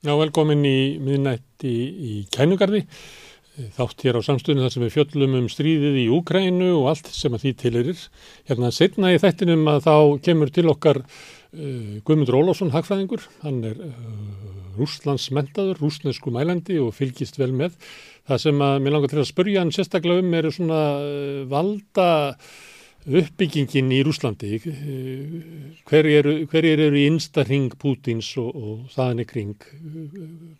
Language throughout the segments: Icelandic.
Já, velkomin í miðnætti í Kænugarði, þátt hér á samstunni þar sem við fjöllum um stríðið í Úkrænu og allt sem að því tilerir. Hérna setna í þættinum að þá kemur til okkar uh, Guðmundur Ólásson, hagfræðingur, hann er uh, rúslands mentaður, rúsnesku mælandi og fylgist vel með. Það sem að mér langar til að spurja hann sérstaklega um eru svona uh, valda uppbyggingin í Rúslandi hver eru, hver eru í instarring Pútins og, og þaðan í kring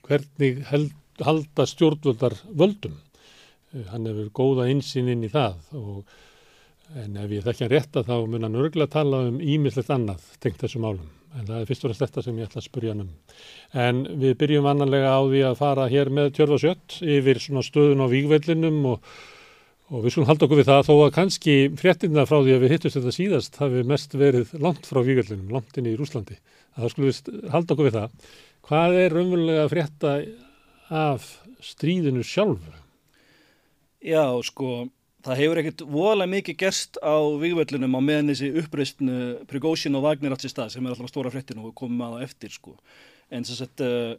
hvernig held, halda stjórnvöldar völdum? Hann hefur góða insinn inn í það og, en ef ég þekkja rétt að þá mun hann örgulega tala um ímislegt annað tengt þessum álum en það er fyrst og fremst þetta sem ég ætla að spurja hann um. En við byrjum vannanlega á því að fara hér með tjörð og sjött yfir svona stöðun á vígvellinum og Og við skulum halda okkur við það þó að kannski fréttina frá því að við hittust þetta síðast hafi mest verið langt frá vígöldinum, langt inn í Rúslandi. Það skulum við halda okkur við það. Hvað er raunverulega frétta af stríðinu sjálfu? Já, sko, það hefur ekkert voðalega mikið gerst á vígvöldinum á meðan þessi uppreistnu Prigósin og Wagner alls í stað sem er alltaf stóra fréttinu og komum að það eftir, sko. En þess að uh,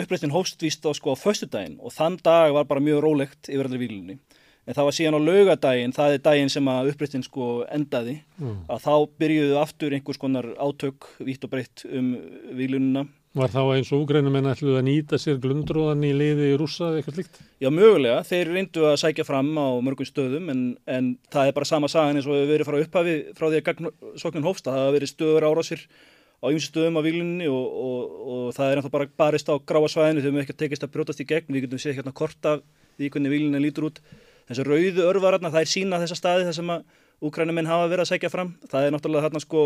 uppreistin hóstvíst á, sko, á föstudaginn og þann dag var bara mjög rólegt yfir allir víglunni en það var síðan á laugadaginn, það er daginn sem að uppbreyttin sko endaði mm. að þá byrjuðu aftur einhvers konar átök vitt og breytt um výlununa. Var þá eins og úgrænum en ætluðu að nýta sér glundróðan í liði í rúsa eða eitthvað slikt? Já, mögulega. Þeir reyndu að sækja fram á mörgum stöðum en, en það er bara sama sagan eins og við verið frá upphafi frá því að gagnsóknin hófst að það hafa verið stöður árásir á ymsi stöðum á výlunni og, og, og það er náttúrulega bara barist á gráa svæðinu þegar við ekki tekist að brjótast í gegn. Við getum séð hérna korta því hvernig výlunni lítur út þessu rauðu örvararna, það er sína þessa staði þar sem að úkrænumenn hafa verið að segja fram. Það er náttúrulega þarna sko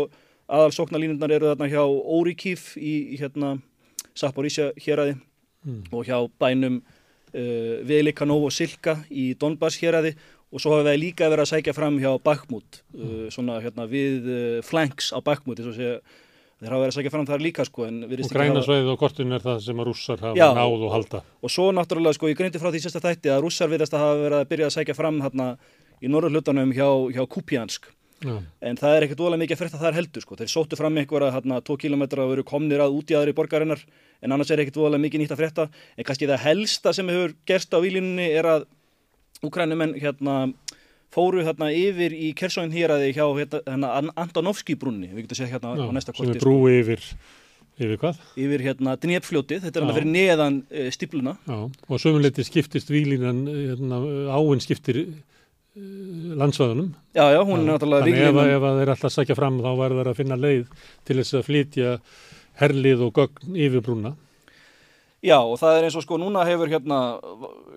aðal sóknarlínundar eru þarna hjá Órikíf í, hérna Saporísja héræði mm. og hjá bænum uh, Velikanov og Silka í Donbass héræði og svo hafa við líka verið að segja fram hjá Bakhmut uh, svona hérna við uh, flanks á Bakhmut þess að segja þeir hafa verið að segja fram þar líka sko og grænasveið og kortin er það sem að rússar hafa já, náð og halda. og svo náttúrulega sko ég greinti frá því sérsta þætti að rússar viðast að hafa verið að byrja að segja fram hérna í norður hlutanum hjá, hjá Kupiansk já. en það er ekkert ólega mikið að frekta þar heldur sko. Þeir sóttu fram einhverja hérna 2 km og veru komnir að út í aðri borgarinnar en annars er ekkert ólega mikið nýtt að frekta en kannski það helsta sem hefur gerst á výlinni er að Ukrænumenn hérna fóru hérna yfir í Kersóin hýraði hjá hérna, Antonovski brunni, við getum séð hérna Já, á næsta korti. Sem er brú sko. yfir, yfir hvað? Yfir hérna Dnjepfljótið, þetta er hérna fyrir neðan e, eh, stipluna. Já, og sömuleyti skiptist výlínan, hérna, áinn skiptir e, landsvæðunum. Já, já, hún er náttúrulega výlínan. Þannig ef, ef það er alltaf að sækja fram þá verður það að finna leið til þess að flytja herlið og gögn yfir brúna. Já og það er eins og sko núna hefur hérna,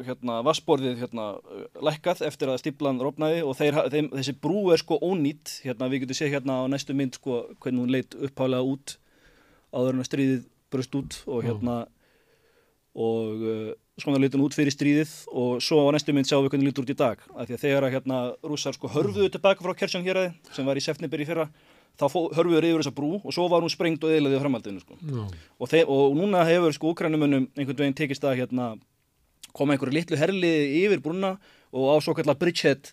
hérna vassborðið hérna lækkað eftir að stíplan rópnaði og þeir, þeim, þessi brú er sko ónýtt hérna við getum séð hérna á næstu mynd sko hvernig hún leitt upphálega út áður en að stríðið brust út og hérna og uh, svona leitt hún út fyrir stríðið og svo á næstu mynd sjáum við hvernig hún lítur út í dag. Af því að þegar að hérna rússar sko hörfuðu tilbaka frá Kersjón hér aðeins sem var í Sefniberi fyrra þá hörfuður yfir þessa brú og svo var hún sprengt og eðlaðið framhaldinu sko. og, og núna hefur sko úkrænumönnum einhvern veginn tekist að hérna, koma einhverju litlu herliði yfir brúna og á svo kallar bridgehead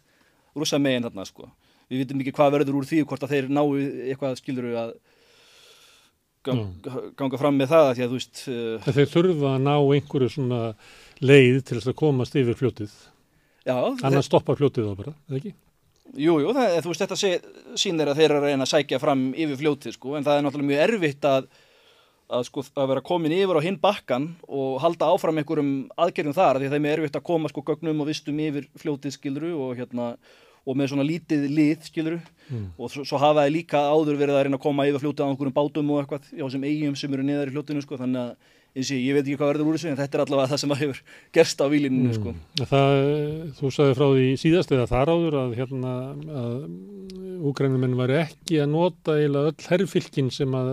rúsa megin þarna sko. við vitum ekki hvað verður úr því hvort að þeir ná eitthvað skiluru að ganga, ganga fram með það að að, veist, uh, Þeir þurfa að ná einhverju svona leið til þess að komast yfir fljótið annars stoppar fljótið þá bara, eða ekki? Jújú, jú, þú veist, þetta sínir að þeir eru að reyna að sækja fram yfir fljótið sko, en það er náttúrulega mjög erfitt að, að, sko, að vera komin yfir á hinn bakkan og halda áfram einhverjum aðgerðum þar, því það er mjög erfitt að koma sko gögnum og vistum yfir fljótið, skiluru, og hérna, og með svona lítið lið, skiluru, mm. og svo, svo hafa það líka áður verið að reyna að koma yfir fljótið á einhverjum bátum og eitthvað, já, sem eigum sem eru niðar í fljótinu, sko, þannig að Ég, ég veit ekki hvað verður úr þessu en þetta er allavega það sem að hefur gerst á výlinu mm. sko. Þú sagði frá því síðast eða þar áður að, hérna, að úgrænumenn var ekki að nota eða öll herrfylkin sem að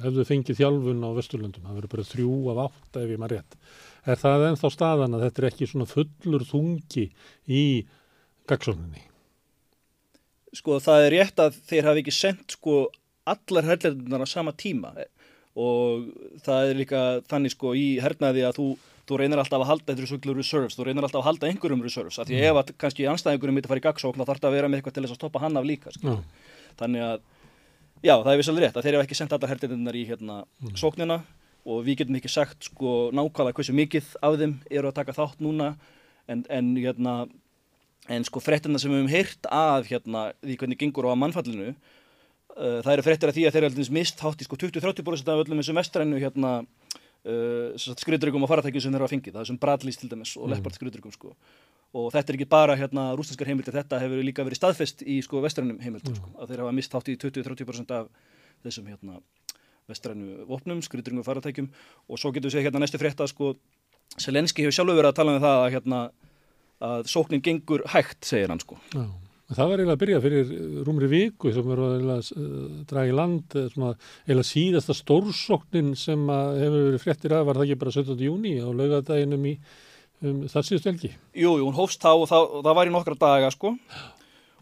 hefðu fengið þjálfun á Vesturlundum, það verður bara þrjú af átta ef ég maður rétt. Er það ennþá staðan að þetta er ekki svona fullur þungi í gagsóninni? Sko það er rétt að þeir hafi ekki sendt sko allar herrlendunar á sama tíma og það er líka þannig sko í hernaði að þú, þú reynir alltaf að halda þetta er reserves, þú reynir alltaf að halda einhverjum reserves, af því mm. ef að kannski anstæðingurum mitt að fara í gagsókn þá þarf það að vera með eitthvað til þess að stoppa hann af líka mm. þannig að, já það er vissalega rétt að þeir eru ekki sendt allar hernaðinnar í hérna mm. sóknina og við getum ekki sagt sko nákvæmlega hversu mikið af þeim eru að taka þátt núna en, en hérna en sko frettina sem við hefum heyrt að hérna því hvernig gengur á mannfallinu það eru frettir að því að þeir eru mist þátt í sko 20-30% af öllum þessum vestrænu hérna uh, skriðdröggum og faratækjum sem þeir eru að fengið, það er sem Bradleys til dæmis og mm. Leppard skriðdröggum sko og þetta er ekki bara hérna rústinskar heimildir, þetta hefur líka verið staðfest í sko vestrænum heimildir mm. sko, að þeir hafa mist þátt í 20-30% af þessum hérna vestrænu vopnum, skriðdröggum og faratækjum og svo getur við segja hérna næstu frétta sko Selenski hefur sjálfur verið að tala um það að hérna að sóknin gengur hægt, segir hann sko. Já, það var eiginlega að byrja fyrir rúmri viku sem verður að uh, draga í land, eh, svona, eiginlega síðasta stórsóknin sem hefur verið fréttir að var það ekki bara 17. júni á laugadæginum í um, þar síðust velgi. Jú, jú, hún hófst þá og það, og það var í nokkra daga sko.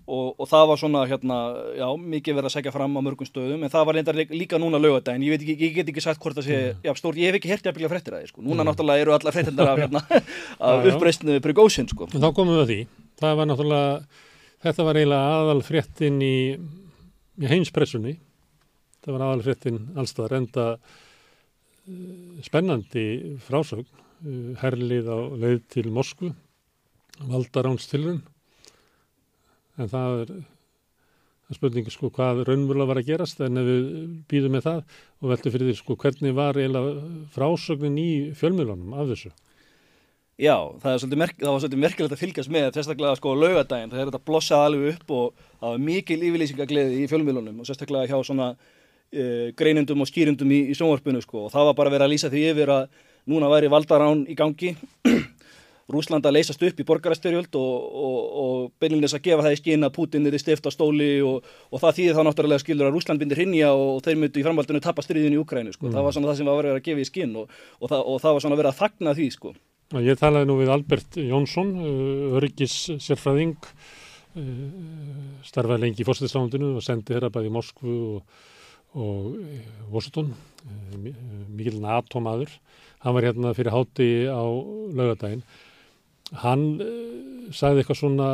Og, og það var svona hérna, já, mikið verið að segja fram á mörgum stöðum en það var líka, líka núna lögadaginn ég, ég, ég get ekki sagt hvort það sé, mm. já, stór ég hef ekki hertið að byrja frettir að því, sko, núna mm. náttúrulega eru alla frettirnar af, hérna, af uppreistinu Brygósin, sko. En þá komum við að því það var náttúrulega, þetta var eiginlega aðal frettin í, í heimspressunni það var aðal frettin allstað enda uh, spennandi frásögn uh, herlið á leið til Moskvu valdaránstilrun en það er, spurningi sko hvað raunmjöla var að gerast en ef við býðum með það og veltum fyrir því sko hvernig var eiginlega frásögnin í fjölmjölunum af þessu? Já, það, merk, það var svolítið merkilegt að fylgjast með sérstaklega sko laugadaginn, það er þetta blossað alveg upp og það var mikil yfirlýsingagleði í fjölmjölunum og sérstaklega hjá svona uh, greinundum og skýrundum í, í sjónvarpinu sko og það var bara verið að lýsa því yfir að núna væri valdarán í gangi Rúsland að leysast upp í borgarastyrjöld og, og, og beilinnes að gefa það í skinn að Putin er í stift á stóli og, og það þýðir þá náttúrulega skilur að Rúsland bindir hinja og þeir myndu í framvaldinu tappa stríðin í Ukrænu sko. Mm. Það var svona það sem var verið að gefa í skinn og það, það var svona verið að þakna því sko. Ég talaði nú við Albert Jónsson, öryggis sérfræðing, starfaði lengi í fórstæðislándinu og sendi hér að bæði Moskvu og uh, Washington, mikil NATO maður. Hann var hérna fyrir háti á laugadaginn hann sagði eitthvað svona,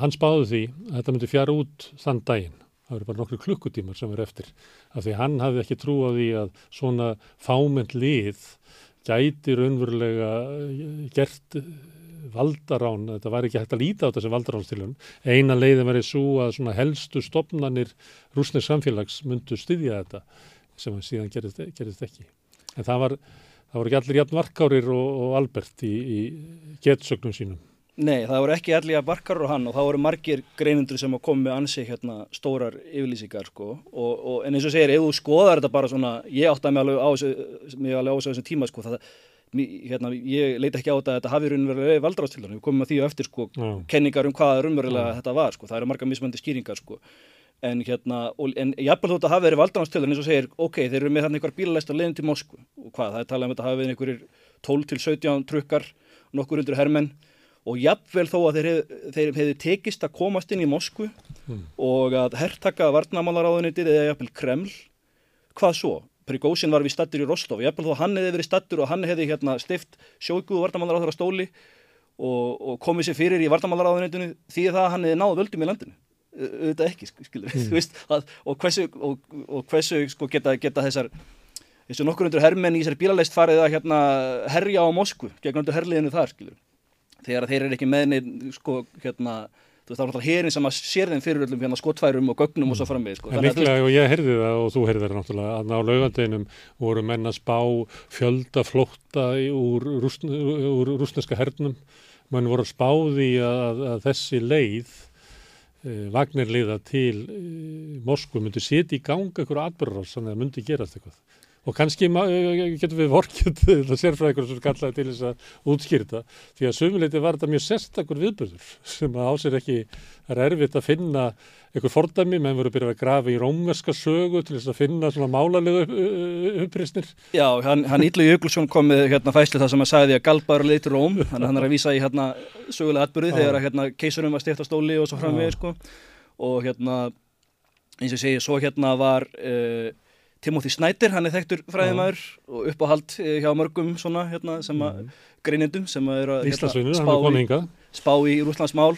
hann spáði því að þetta myndi fjara út þann daginn. Það verður bara nokkru klukkutímar sem verður eftir. Af því hann hafði ekki trú á því að svona fáment lið gæti raunverulega eh, gert eh, valdarán, þetta var ekki hægt að líta á þessi valdaránstilun. Eina leiðin verið svo að svona helstu stopnarnir rúsnesk samfélags myndu styðja þetta sem síðan gerist, gerist ekki. En það var það voru ekki allir jafn varkárir og, og Albert í, í getsögnum sínum. Nei, það voru ekki allir jafn varkárir og hann og það voru margir greinundur sem að koma með ansi hérna stórar yfirlýsingar sko. Og, og, en eins og segir, ef þú skoðar þetta bara svona, ég átti að mig alveg á þessu þessum tíma sko, það, hérna, ég leita ekki á þetta að þetta hafi raunverulega valdrastildan, við komum að því á eftir sko, Já. kenningar um hvaða raunverulega þetta var sko, það eru marga mismöndi skýringar sko. En hérna, og, en jafnveg þótt að hafa verið valdanánstöðun eins og segir, ok, þeir eru með þannig einhver bílalæst að leiðin til Moskvu. Og hvað, það er talað um að hafa verið einhverjir 12-17 trukkar, nokkur undir hermenn og jafnvel þó að þeir, þeir hefði tekist að komast inn í Moskvu mm. og að herrtaka varnamálaráðunitið eða jafnvel Kreml, hvað svo? Prigósin var við stattur í Rostov, jafnvel þó hann hefði verið stattur og hann hefði hérna stift sjókuðu varnamálaráður á stóli og, og komið sér fyrir í varnamálaráðunitinu því það hann hefði náð völdum í landinu auðvitað ekki skilur mm. veist, að, og hversu, og, og hversu sko, geta, geta þessar þessu nokkur undur herrmenn í þessari bílaleist farið að hérna, herja á Moskvu gegn undur herliðinu þar skilur þegar þeir eru ekki meðni sko, hérna, þú veist þá er náttúrulega herin sem að sér þeim fyrir öllum hérna, skotfærum og gögnum mm. og svo mm. framvið sko. Líklega og ég heyrði það og þú heyrði það náttúrulega að á laugandeginum voru menn að spá fjöldaflótta úr, rúsn, úr rúsneska hernum mann voru að spáði að, að þessi leið Eh, vagnirliða til eh, Moskvu myndi setja í ganga einhverju atbyrðar þannig að myndi gerast eitthvað og kannski eh, getur við vorkjönd það sérfræðingur sem kallaði til þess að útskýrta því að sömuleiti var þetta mjög sérstakur viðbörður sem að ásir ekki er erfitt að finna einhver fordæmi, menn voru byrjað að grafa í rómverska sögu til þess að finna svona málarlega upprisnir. Já, hann, hann Ítlu Jökulsson kom með hérna fæsli það sem að sagði að galbar leitur róm, að hann er að vísa í hérna sögulega atbyrði þegar að hérna keisurum var stifta stóli og svo framvegi sko. Og hérna eins og segi, svo hérna var uh, Timothy Snyder, hann er þekktur fræðimæður og uppáhald uh, hjá mörgum svona hérna sem að mm. greinindum sem að eru að hérna, spá, í, í Rúslandsmál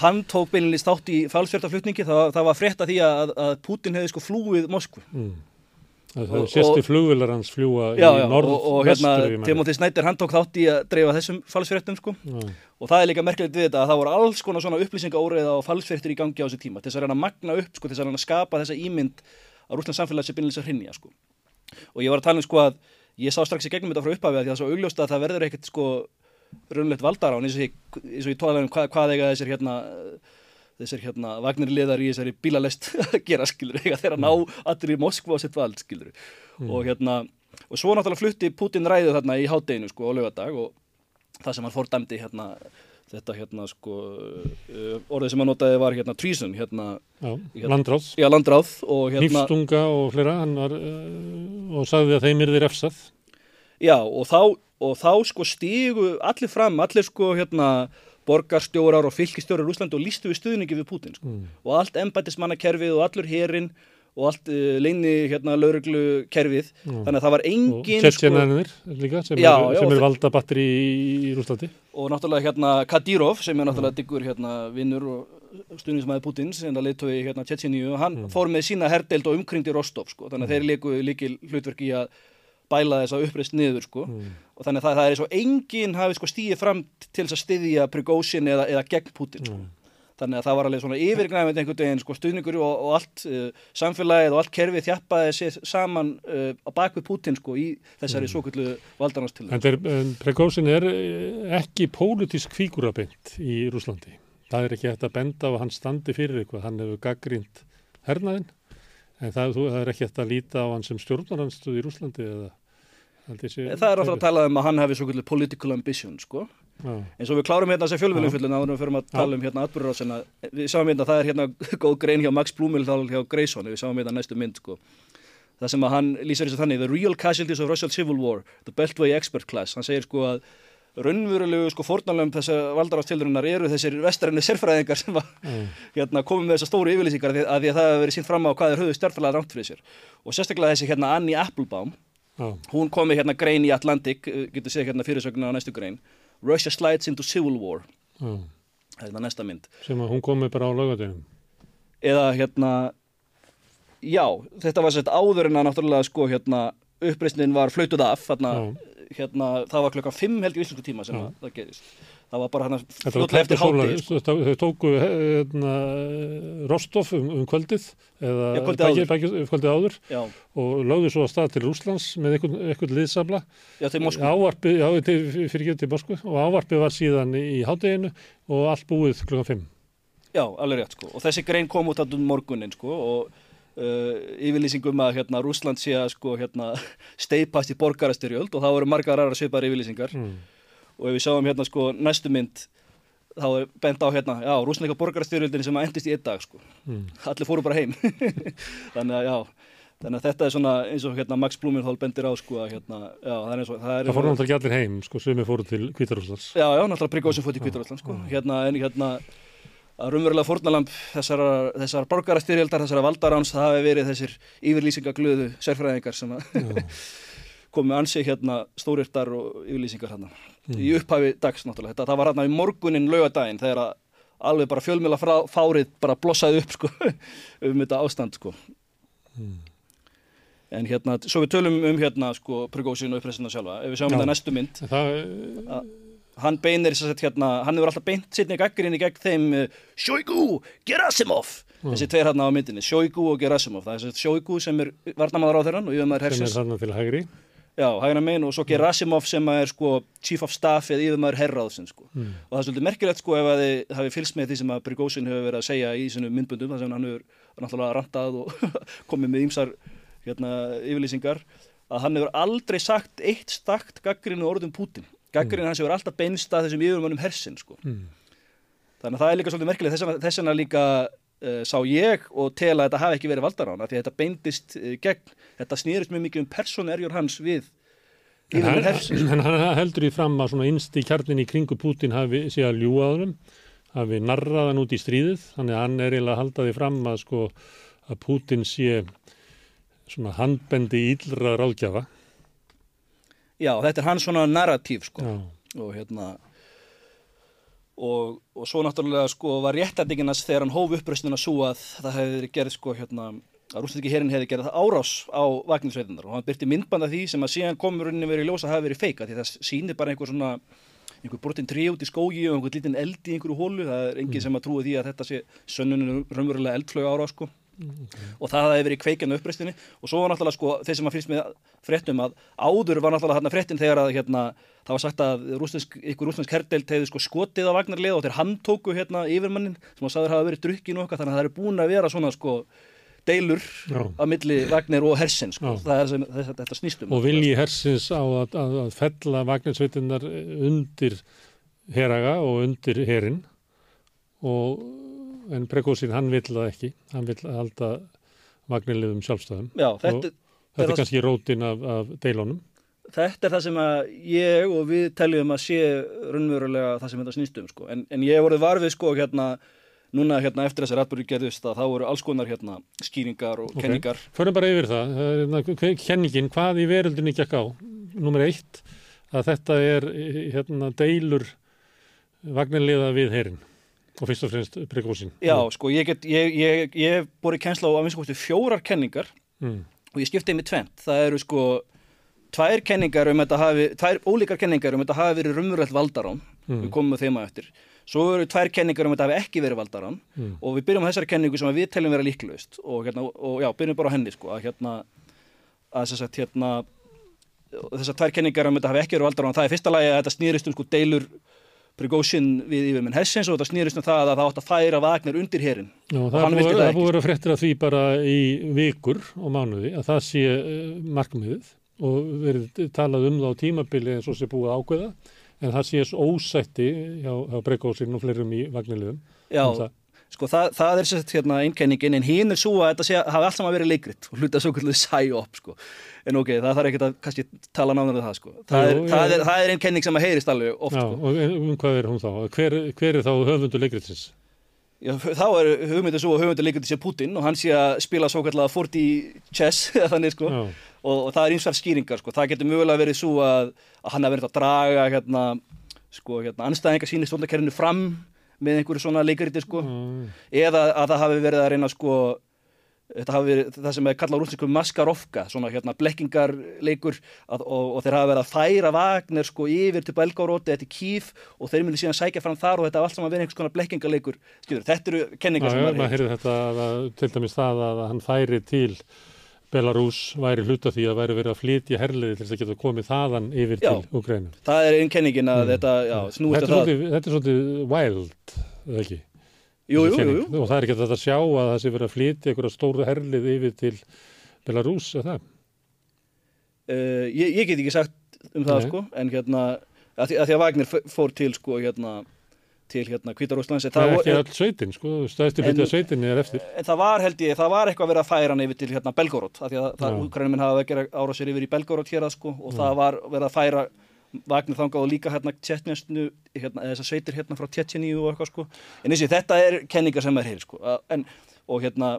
hann tók beilinist átt í falsfjörðarflutningi það, það var frétta því að, að Putin hefði sko flúið Moskvu mm. Það í og- flugvilar hans fljúa í já, norð og, og hérna. Timothy Snyder hann tók þátt í að dreifa þessum falsfyrirtum sko Já, og það er líka merkilegt við þetta að það voru alls konar svona upplýsingaóreiða og falsfyrirtur í gangi á þessu tíma þess að reyna að magna upp sko þess að reyna að skapa þessa ímynd að rúsland samfélag sem byrnilega hrinja sko. Og ég var að tala um sko að ég sá strax í gegnum þetta frá upphafi að því að það er svo augljóst að það verður ekkert sko raunlegt valdar á eins og ég, eins og ég tólaði um hvað, hvað eiga þessir hérna þessir hérna vagnir liðar í þessari bílalest að gera skilur eiga þeirra ná allir í Moskva á sitt vald skilur og hérna og svo náttúrulega flutti Putin ræðu þarna í hádeginu sko á laugardag og það sem hann fordæmdi hérna þetta hérna sko uh, orðið sem hann notaði var hérna treason hérna já, Hérna- landráð, já landráð og hérna hnífstunga og hann var, uh, og sagði að þeim er þeir refsað Já, og þá, og þá sko stígu allir fram, allir sko hérna borgarstjórar og fylkistjórar í Úslandi og lístu við stuðningi við Putin sko. Mm. og allt embættismannakerfið og allur herin og allt uh, leini hérna lauruglu kerfið þannig að það var og engin sko, líka sem Já, er, já, sem og er valda batteri í, í Rúslandi og náttúrulega hérna Kadyrov sem er náttúrulega diggur hérna vinnur og stuðnismæði Putins en það leiðtói hérna Tjetjeníu hann fór með sína herdeild og umkringdi Rostov sko. Þannig að þeir leiku líkil hlutverk í að bæla þess að uppreist niður sko. Og þannig að það, það er svo enginn hafi sko stíið fram til þess að styðja Prigozhin eða, eða gegn Putin sko. Þannig að það var alveg svona yfirgnæfandi einhvern veginn sko stuðningur og, og allt uh, samfélagið og allt kerfið þjappaði sér saman uh, á bakvið Putin sko í þessari mm. svokvöldu valdarnastil en, þeir- en Prekósin er eh, ekki pólitísk fígurabeint í Rúslandi það er ekki hægt að benda á að hann standi fyrir eitthvað hann hefur gaggrínt hernaðinn en það, það er ekki hægt að líta á hann sem stjórnarhansstuð í Rúslandi eða það er alltaf að tala um að hann hafi svokvöldu political ambition sko. Eins og við klárum hérna þessi fjölvöluumfjöldun áður við fyrir að tala um hérna atbyrðurásina við sáum hérna, það er hérna góð grein hjá Max Blumildal hjá Grayson, við sáum hérna næstu mynd sko. það sem að hann lýsir þessu þannig the real casualties of Russian civil war the Beltway expert class, hann segir sko að raunverulegu sko fórnalöfum þessa valdarástildurinnar eru þessir vestarinni sérfræðingar sem að Já. hérna, komið með þessar stóru yfirlýsingar að því að, því að það hefur verið sínt fram á hvað er höfðu stjárfælega rámt fyrir sér og sérstaklega þessi hérna Annie Applebaum Já. hún kom með hérna grein í Atlantic uh, getur séð hérna fyrirsöguna á næstu grein Russia slides into civil war. Já. það er næsta mynd. Sem að hún komi bara á laugadegum eða hérna já, þetta var sett áður en að náttúrulega sko hérna uppreisnin var flautuð af þarna, hérna, það var klokkan 5 held í íslensku tíma sem Já. að, það gerist það var bara hérna Þetta var fljótlega eftir hátegi sko. þau tóku hérna, Rostov um, um kvöldið eða Já, kvöldið bæki- áður. bæki- kvöldið áður já, og lögðu svo að stað til Rúslands með einhvern, einhvern liðsabla já, til fyrir ekki til Moskvu og ávarpið var síðan í hádeginu og allt búið klukkan 5 Já, alveg rétt sko. Og þessi grein kom út um morgunin sko og uh, yfirlýsingum að hérna Rússland sé að sko hérna steipast í borgarastyrjöld og það voru margar aðra svipaðar yfirlýsingar mm. og ef við sjáum hérna sko næstu mynd þá er bent á hérna, já, rússneika borgarastyrjöldin sem að endist í einn dag sko. Mm. Allir fóru bara heim. Þannig að já, þannig að þetta er svona eins og hérna Max Blumenthal bendir á sko að hérna, já, það er eins og það er Það fór náttúrulega ekki allir heim, sko, sem við fóru til Kvítarúslands. Já, já, náttúrulega Prigozhin fótt í Kvíturalland sko. hérna, en hérna að raunverulega fórnalamb þessar, þessar borgarastyrjöldar, þessar valdaráns það hafi verið þessir yfirlýsingaglöðu sérfræðingar sem að komu ansi hérna stórirtar og yfirlýsingar hérna í upphafi dags náttúrulega, þetta það var hérna í morgunin laugadaginn þegar að alveg bara fjölmjöla fárið bara blossaði upp sko um þetta ástand sko. En hérna, svo við tölum um hérna sko Prigozhin og uppressina sjálfa. Ef við sjáum Já. þetta næstu mynd. Það, hann beinir þess að hérna, hann hefur alltaf beint sitni gaggrinni gegn þeim uh, Shoigu, Gerasimov. Þessi tveir hérna á myndinni, Shoigu og Gerasimov. Það er þessi Shoigu sem er varnamáður á þeirran og yfirmaður sem er hersins, þarna til hægri. já, hægna megin og svo Gerasimov sem er sko chief of staff eða yfirmaður herraðsinn sko. Mm. og það er svolítið merkilegt sko ef að þið hafi fylgst með því sem að Prigozhin hefur verið að segja í sinu myndbundum þar sem hann hefur náttúrulega rantað og komið með ýmsar hérna, yfirlýsingar að hann hefur aldrei sagt eitt stakt gaggrinu orðum Putin gaggrinu hans hefur alltaf beinst að þessum yfirmönnum hersin sko. Mm. þannig að það er líka svolítið merkilegt þess þess vegna líka uh, sá ég og tel að þetta hafi ekki verið valdarána því að þetta beindist uh, gegn þetta snýrist mjög mikið um personerjur hans við yfirmenn hersins en hann heldur í fram að svona innst í kjarnin í kringu Putin hafi sé að ljúa honum, hafi narraðan út í stríðið, þannig að hann er eiginlega að halda því fram að sko að Putin sé svona handbendi íllra ráðgjafa. Já, þetta er hans svona narratív sko. Já, og hérna og, og svo náttúrulega sko var réttætinginas þegar hann hóf uppröstina svo að það hefði gerð sko hérna að rústinski herin hefði gerað það árás á Vagnarsveitunar og hann byrti myndbanda því sem að síðan komur rauninni verið í ljós að hafi verið feika því það sýnir bara einhver svona einhver brotin trí út í skógi og einhver lítinn eld í einhverju hólu, það er enginn sem að trúi því að þetta sé sönnuninu raunverulega eldflög ára sko. Okay. og það hefði verið kveikjanu uppreistinni og svo var náttúrulega sko þeir sem að fyrst með fréttum að áður var náttúrulega hérna fréttin þegar að hérna það var sagt að rúsnesk, ykkur rúsnesk herdelt hefði sko skotið á vagnarlið og þeir handtóku hérna yfirmannin sem að sagður hafa verið drukkin og okkar þannig að það er búin að vera svona sko deilur Já. að milli Vagner og Hersins sko. það er sem þetta, þetta snýstum og vilji Hersins á að, að, að fella Vagnersveitinnar undir heraga og undir herin og en Prekósin hann vill það ekki hann vill halda Vagnerliðum sjálfstæðum Já, þetta, þetta er kannski rótin af, af deilónum Þetta er það sem að ég og við teljum að sé raunverulega það sem þetta snýstum sko. en, en ég voruð varfið sko hérna núna hérna eftir þessar atbyrju gerðist að þá voru alls konar hérna skýringar og okay. kenningar. Förum bara yfir það. Hérna, kenningin, hvað í veröldinni gekk á? Númer eitt, að þetta er hérna deilur vagnarliða við herin og fyrst og fremst prekósin. Já, sko, ég get, ég, ég, ég bori kennsla á að minnst kosti fjórar kenningar mm. og ég skiptið með tvent. Það eru sko tvær kenningar um þetta hafi, tvær ólíkar kenningar um þetta hafi verið rumuröld valdarán, mm. við komum með þeima eftir Svo eru tvær kenningar um að þetta hafi ekki verið valdarann mm. og við byrjum á þessari kenningu sem við teljum vera líklaust og, hérna, og já, byrjum bara á henni sko, að hérna, að þess að hérna, þessar tvær kenningar um að þetta hafi ekki verið valdarann, það er fyrsta lagi að þetta snýrist um sko deilur Prigósin við yfirminn Hessins og þetta snýrist um það að það átt að færa Vagner undir herin. Já, það búið að vera fréttir af því bara í vikur og mánuði að það sé eh, markmiðið og verið talað um það á tímabili eins og sé búið ákveða en það sést ósætti hjá, hjá Breykósinn og fleirum í vagniliðum. Já, um. Sko það, það er sett hérna einkenningin en hinn er svo að þetta sé, hafi alltaf verið leikritt og hluta svo kvöldið sæ-op sko. En ok, það þarf ekki að kannski tala náður um það sko. Það er, er, er, er einnkenning sem að heyrist alveg oft Já, sko. og um hvað er hún þá? Hver, hver er þá höfundu leikritsins? Já, þá er hugmyndið svo að hugmyndið leikritsins er Putin og hann sé að spila svo kallega 40 chess, þannig sko. Já og, og það er einsverð skýringar sko. það getur mögulega verið svo að, að hann hafi verið að draga hérna, sko, hérna, með einhverju svona leikariti sko. mm. eða að það hafi verið að reyna sko, þetta hafi verið það sem er kallað rústinsku maskarovka svona hérna blekkingarleikur og, og þeir hafa verið að færa Vagner sko yfir til Belgáróti eða til Kíf og þeir myndi síðan sækja fram þar og þetta var allt saman verið einhvers konar blekkingarleikur þetta eru kenningar sem maður heyrði til dæmis það að hann færi til Belarus væri hluta því að væri verið að flytja herliði til þess að geta komið þaðan yfir já, til Ukrænu. Það er einn kenningin að mm. þetta, já, snúist að það. Þetta er svolítið wild, eða ekki? Jú, jú, jú. Og það er ekki þetta að sjá að það sé verið að flytja einhverja stóru herlið yfir til Belarus, eða það? Uh, ég, ég get ekki sagt um það, Nei. sko, en hérna, að því að, því að Wagner fór til, sko, hérna, til hérna Kvítarúslands Það er ekki all sveitin sko, stæðstu hluti af sveitinni er eftir. En það var held ég, það var eitthvað að vera að færa hann yfir til hérna Belgorod, af því að það úkrænum minn hafa ekki ára sér yfir í Belgorod hér að sko og Já. það var verið að færa Vagnir þangað og líka hérna Tjetnjastnu hérna, þessar sveitir hérna frá Tjetjeníu og eitthvað sko. En þessi þetta er kenningar sem er hér sko en, og hérna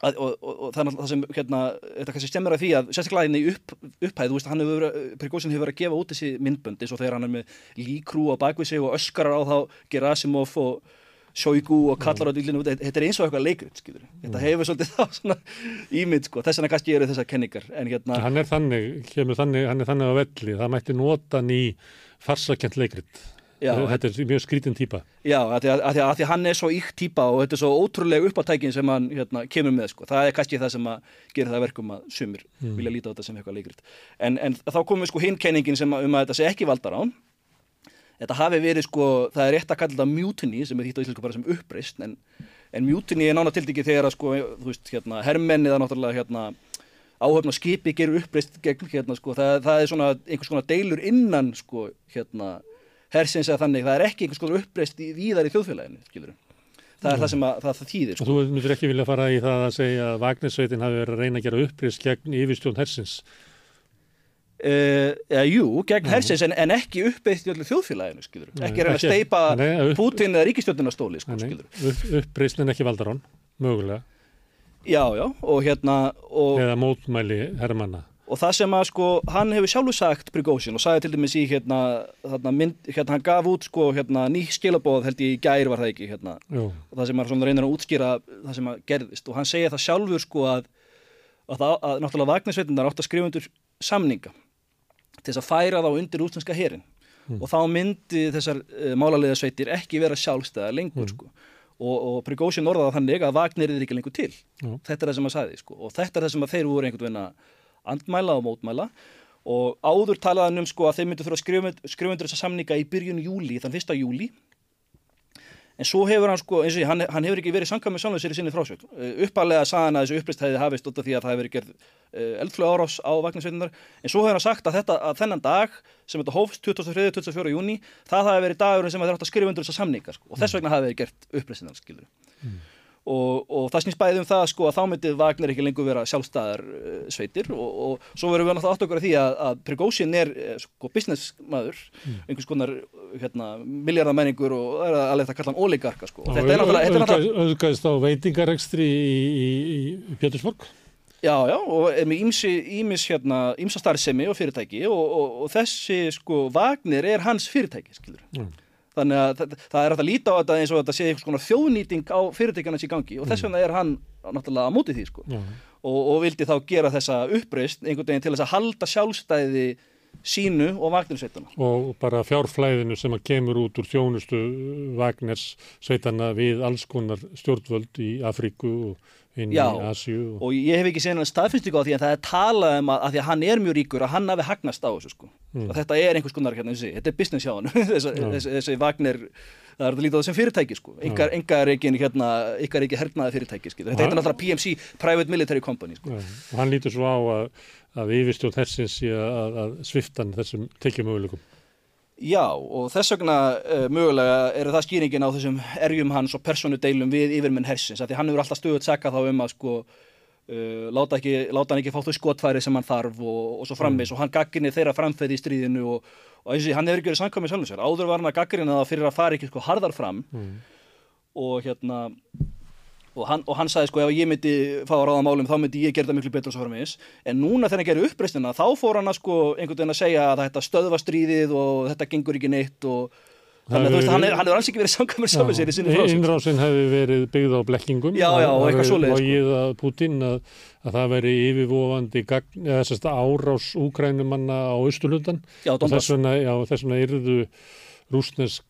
Að, og, og, og það er náttúrulega það sem hérna, þetta kannski stemmir að því að sérstaklega hérna í upp, upphæð, þú veist, hann hefur verið, Prigozhin hefur verið að gefa út þessi myndbönd eins og þegar hann er með líkrú á bakvið sig og öskarar á þá Gerasimov og Shoigu og kallar á dýlinu, þetta er eins og eitthvað leikut, skilur, þetta hefur svolítið þá svona ímynd, sko, þess vegna kannski eru þessar kenningar, en hérna Hann er þannig, kemur þannig, hann er þannig á velli, það mætti nota ný farsakent leikrit Já, þetta er mjög skrítin típa. Já, að því, að, að, að því hann er svo ykt típa og þetta er svo ótrúlega uppáttækin sem hann hérna, kemur með sko. það er kannski það sem að gera það verkum að sumir mm. vilja líta á þetta sem eitthvað leikrit. En, en þá komum við sko hinkenningin sem um að þetta sé ekki valdar án þetta hafi verið sko, það er rétt að kalla þetta mutiny sem er þýtt á íslensku bara sem uppreist en, en mutiny er nána tildiki þegar að sko, veist, hérna, herrmenni eða náttúrulega hérna áhöfna skipi gerur uppreist gegn hérna sko, það, það er svona einhvers konar deilur innan sko, hérna hersins að þannig, það er ekki einhvers konar uppreist í víðar í þjóðfélaginu, skilur það er mm. það sem að, það, það þýðir sko. Þú myndir ekki vilja fara í það að segja að Vagnersveitin hafi verið að reyna að gera uppreist gegn yfirstjón hersins Uh, ja, jú, gegn mm. hersins en, en ekki uppeitt í öllu þjóðfélaginu skilur. ekki reyna að steipa Putin eða ríkistjórnuna sko, upp, uppreist en ekki valdarón, mögulega já, já, og hérna og, eða mótmæli herrmanna og það sem að sko, hann hefur sjálfur sagt Prigozhin og sagði til dæmis í hérna, hérna, mynd, hérna hann gaf út sko hérna ný skilabóð held ég í gær var það ekki hérna. Jú. og það sem svona reynir að útskýra það sem að gerðist. Og hann segja það sjálfur sko að, að, það, að náttúrulega vagnisveitundar átt að skrifa undir samninga til þess að færa þá undir útlenska herin og þá myndi þessar uh, málarliðasveitir ekki vera sjálfstæða lengur sko. Og, og Prigozhin orðaði þannig að Wagner er ekki lengur til. Já. þetta er það sem að sagði sko. Og þetta er það sem að þeir voru einhvern veginn að andmæla og mótmæla. Og áður talaði hann um sko að þeir myndu þurfa skrifa undir þessa samninga í byrjun júli, þann fyrsta júli en svo hefur hann sko, eins og ég, hann, hann hefur ekki verið samkvæm með sér í sinni frásögn. Uppalega sagði hann að þessu upplist hefði hafist út af því að það hefur gerð eldflög árás á vagnarsveitunar en svo hefur hann sagt að þetta, að þennan dag sem þetta hófst 23.24. júni það hafi verið dagurinn sem þeir átt að skrifa undir þessa samninga sko, og þess vegna hafi verið gert upplistinar skilur og, og það snýst bæðið um það sko að þá myndi Wagner ekki lengur vera sjálfstæðar uh, sveitir og, og svo verðum við náttúrulega átt okkur að því að, að Prigozhin er uh, sko businessmaður einhvers konar hérna, miljardamenningur og það er alveg það kalla hann oligarka sko og þetta er náttúrulega, er Öðgæðist á veitingarekstri í, í, í Pétursborg. Já, já, og er með ímsi, ímis hérna, ímsa starfsemi og fyrirtæki og, og, þessi, sko, Wagner er hans fyrirtæki, skilur. Mm. Þannig að það, það er hægt að líta á þetta eins og þetta sé einhvers konar þjóðnýting á fyrirtækjarnas í gangi og þess vegna er hann náttúrulega á móti því, sko. Og, og vildi þá gera þessa uppreist einhvern veginn til þess að halda sjálfstæði sínu og Wagner-sveitana. Og bara fjárflæðinu sem að kemur út úr þjónustu Wagners sveitana við alls konar stjórnvöld í Afríku og inn Já, í Asíu. Og, Og ég hef ekki hann staðfinnst á því en það er talað um að, að því að hann er mjög ríkur að hann hafi hagnast á þessu sko. Mm. Þetta er einhvers konar hérna, þessi, þetta er business hjá hann, þessi, þessi, þessi Wagner, það er að líta á þessum fyrirtæki sko. Engar, engar ekki hérna, hernaði fyrirtæki sko. Þetta heitir náttúrulega PMC, Private Military Company sko. Og hann lítur svo á að, að yfirstjórn þessins sé að, að sviftan þessum tekjumöguleikum. Já, og þess vegna uh, mögulega eru það skýringin á þessum erjum hans og personudeilum við yfirmenn hersins, af því hann hefur alltaf stöðut sakað þá um að sko uh, láta, ekki, láta hann ekki fá þau skotfæri sem hann þarf og, og svo frammeins og hann gagginni þeirra framfæði í stríðinu og, og eins og hann hefur ekki verið samkvæmið sjálfum sér, áður var hann að gagginna það fyrir að fara ekki sko harðar fram Mm. og hérna og hann, og hann sagði sko ef ég myndi fá að ráða málum þá myndi ég gera það miklu betur og svo frammeins en núna þegar hann gerir uppreistina þá fór hann að sko einhvern veginn að segja að þetta stöðva stríðið og þetta gengur ekki neitt og þannig að þú veist, hefur hann er, verið- hann er alls ekki verið samkvæmur sjálfur sér í sinni frásögn sko. Innrásin hefði verið byggð á blekkingum. Já, já, og eitthvað svoleiðis, sko. Og ég að Putin að, að það veri yfirvofandi árás úkrænumanna á Östurlundan. Já, Og þess vegna, yrðu rúsnesk,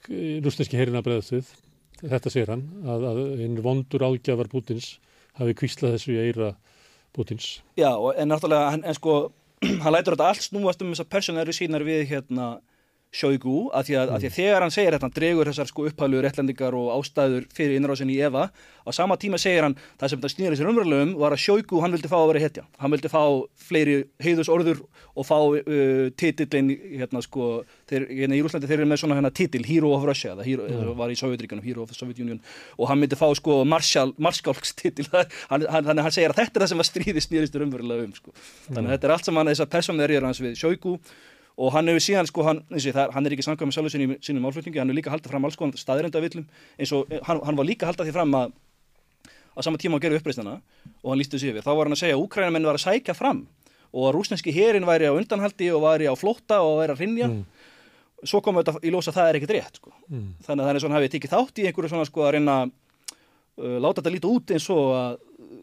rúsneski herina bregðast við. Þetta sér hann, að, að einn vondur ágjafar Putins hafi kvíslað þessu í eira Putins. Já, en náttúrulega, hann, en sko, hann lætur þetta allt snúast um þessar personæru sínar við hérna Sjóigu, að því að, að því að þegar hann segir þetta, hann dregur þessar sko upphælu réttlandingar og ástæður fyrir innrásinni í Eva, á sama tíma segir hann, það sem það snýður sér umverulega um var að Sjóigu, hann vildi fá að vera hetja, hann vildi fá fleiri heiðus orður og fá uh, titillin, hérna sko, þeir, hérna í Rúslandi þeir eru með svona hérna titil, Hero of Russia, það hero, mm. var í Sovjetríkanum, Hero of the Soviet Union, og hann myndi fá sko Marshall, Marskálks titil, hann, hann, þannig að hann segir að þetta er það sem að stríði snýðistur umverulega um, sko. Þannig við og hann hefur síðan sko, hann, eins og það, hann er ekki samkvæm með sjálfur sinni, sínum málflutningi, hann hefur líka haldið fram alls konar staðrendavillum, eins og eh, hann, hann var líka haldið því fram að á sama tíma að gera uppreistana og hann lísti þessu yfir, þá var hann að segja að úkrænamenn var að sækja fram og að rúsneski herin væri á undanhaldi og væri á flótta og væri að rinja svo kom þetta í ljós að það er ekkert rétt sko. Mm. þannig að það er svona hafið tekið þátt í einhverju svona sko að reyna láta þetta líta út eins og að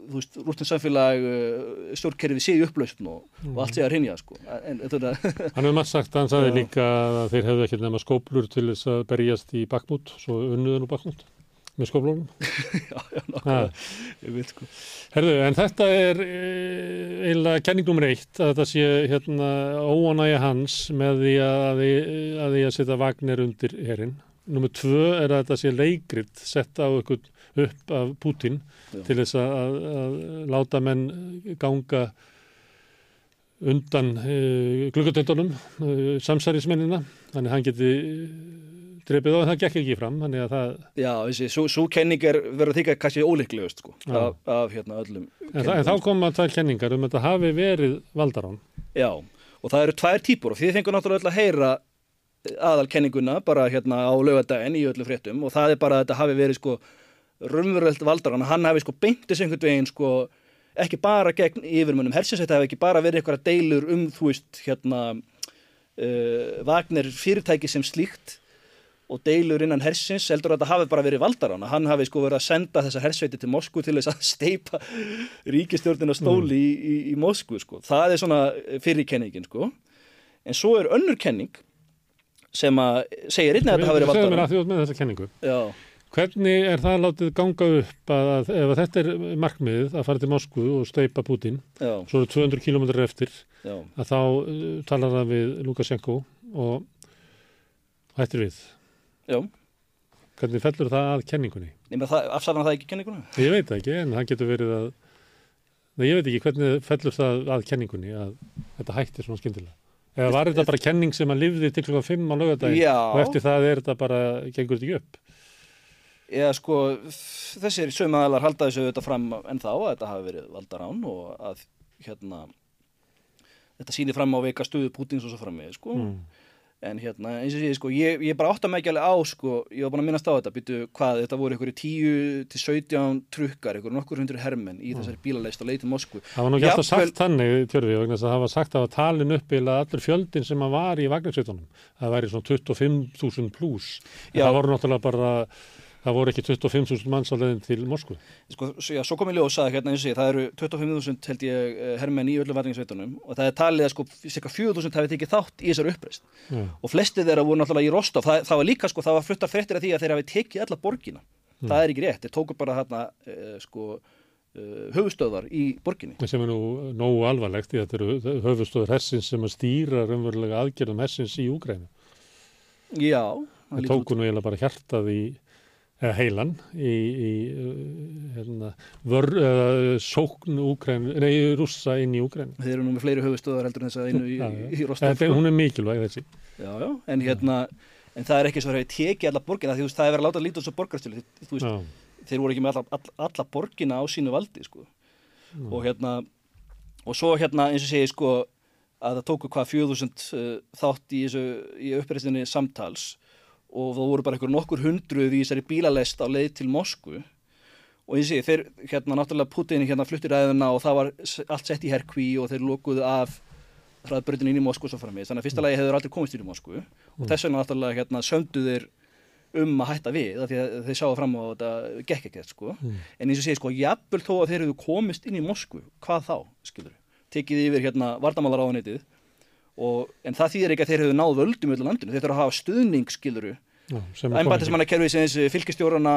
þú veist, rústins samfélag uh, stjórnkerfið sé í upplausn og, og allt sé að rinja sko. en þetta Hann hefur maður sagt, hann sagði líka að þeir hefðu ekki nema skóplur til þess að berjast í bakmút, svo unnuðan og bakmút með skóplunum. já, já, nákvæmlega, sko Herðu, en þetta er e, eiginlega kenning nummer eitt að þetta sé hérna óanægja hans með því að, að því að setja Wagner undir herin. Nummer tvö er að þetta sé leikrit sett á ykkur upp af Putin Já. til þess að, að, að láta menn ganga undan e, gluggatöndunum, e, samsærismennina, þannig að hann geti drefið á en það gekk ekki fram, þannig að það, já, þessi, svo, kenning er verið að þykja kannski óleiklegust sko, af, af hérna öllum en, það, en þá koma tvær kenningar um að þetta hafi verið valdarán. Já, og það eru tvær típur og þið fengur náttúrulega öll að heyra aðalkenninguna bara hérna á laugadaginn í öllu fréttum og það er bara að þetta hafi verið sko raunverulegt valdarann, hann hafi sko beintist einhvern veginn sko ekki bara gegn yfirmönnum hersins, þetta hefði ekki bara verið eitthvað deilur um, þú veist, hérna uh, Wagner fyrirtæki sem slíkt og deilur innan hersins, heldur að þetta hafi bara verið valdarána, hann hafi sko verið að senda þessar hersveiti til Moskvu til þess að steipa ríkistjórnina stóli mm. í, í, í Moskvu sko, það er svona fyrirkenningin sko, en svo er önnur kenning sem að segja einnig að þetta hafi verið valdarána. Segðu mér að þjóð með þessa kenningu. Já. Hvernig er það látið ganga upp að, að ef að þetta er markmiðið að fara til Moskvu og steipa Putin, Já. svo eru 200 km eftir, Já. að þá uh, talar það við Lukashenko og hættir við. Já. Hvernig fellur það að kenningunni? Nefnir það, ekki kenninguna? Ég veit ekki, en það getur verið að, Nei, ég veit ekki hvernig fellur það að kenningunni að þetta hættir svona skyndilega. Eða var þetta bara kenning sem að lifði til klukkan 5 á lögadaginn Já. og eftir það er þetta bara, gengur þetta ekki upp? Já, sko, þessir sögmaðalar halda þessu auðvitað fram en þá að þetta hafi verið valdarán og að hérna þetta sýnir fram á veika stuðu Pútins og svo fram með, sko. Mm. En hérna, eins og sé, sko, ég, ég bara átta mig ekki alveg á, sko, ég var bara að minnast á þetta, býtu hvað, þetta voru einhverju 10 til 17 trukkar, einhverju nokkur hundur hermenn í þessari bílaleist að leita Moskvu. Það var nú ekki alltaf sagt þannig, Tjörfi, vegna þess að það var sagt að talin upp eða allur fjöldin sem að var í vagnarsveitunum. Það væri svona 25.000 pluss. Það voru náttúrulega bara, það voru ekki 25.000 manns á leiðin til Moskvu. Sko, já, svo kom ég ljós að hérna eins og sé, það eru 25.000 held ég eh, hermenn í öllum varningasveitunum og það er talið að sko cirka 4.000 hafi tekið þátt í þessari uppreist Já. og flestið þeirra voru náttúrulega í Rostov, það, það var líka sko, það var flutta fréttir af því að þeir hafi tekið alla borgina, það er ekki rétt, þeir tóku bara hérna sko uh, höfustöðar í borginni. sem er nú nógu alvarlegt í þetta eru höfustóður hersins sem að stýra raunverulega aðgerðum hersins í Úgrænu. Já, það tóku nú eiginlega bara hjartað í heilan í, í uh, hérna, vör, uh, sókn Úgrænu, nei, rússa inn í Úgrænu. Þeir eru nú með fleiri höfustöðar heldur en þess að einu í, í, já. í Rostov. Þetta, hún er mikilvæg þessi. Já, já, en hérna, en það er ekki svo að þeir hafi tekið alla borgina, því veist, það er verið að láta lítið þessu borgarstölu, þeir voru ekki með alla, alla, alla borgina á sínu valdi sko. og hérna og svo hérna eins og segi sko að það tóku hvað 4000 uh, þátt í, í uppreistinni samtals og það voru bara einhver nokkur hundruð í þessari bílalest á leið til Moskvu. Og eins og þeir hérna náttúrulega Putin hérna fluttir ræðina og það var allt sett í herkví og þeir lokuðu af hraðbröðinu inn í Moskvu svo framvegis. Þannig að fyrsta lagi hefur aldrei komist inn í Moskvu. Og þess vegna náttúrulega hérna söndu þeir um að hætta við af því að þeir sáu fram á þetta gekk ekkert sko. En eins og segir sko, jafnvel þó að þeir eru komist inn í Moskvu, hvað þá, skilur tekið yfir hérna vardamálaráðanetið og, en það þýðir ekki að þeir hefur náð völdum öllu landinu, þeir þurfa að hafa stuðning skiluru, já, sem þessi fylgistjórana,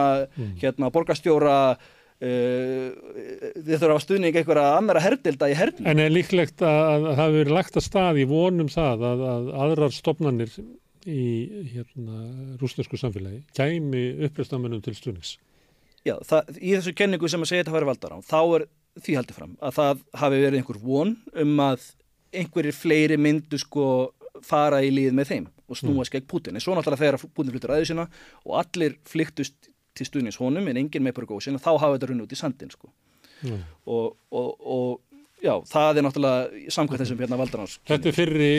hérna borgarstjóra uh, þeir þurfa að hafa stuðning einhverja annara herdelda í hernum. En er líklegt að, að það hefur verið lagt að stað í vonum það að, að aðrar stopnarnir í hérna, rúsnesku samfélagi kæmi uppreistamönnum til stuðnings. Já, það, í þessu kenningu sem að segja þetta væri valdar á, þá er því haldið fram að það hafi verið einhver von um að einhverjir fleiri myndu sko fara í líð með þeim og snúast gegn Putin. En svo náttúrulega þegar Putin flyttur ræðu sína og allir flyktust til stuðnings honum en enginn með Pergósin og þá hafa þetta runni út í sandin sko. Já. Og, og, og já, það er náttúrulega samkvæmt þessum hérna valdarans. Þetta er fyrri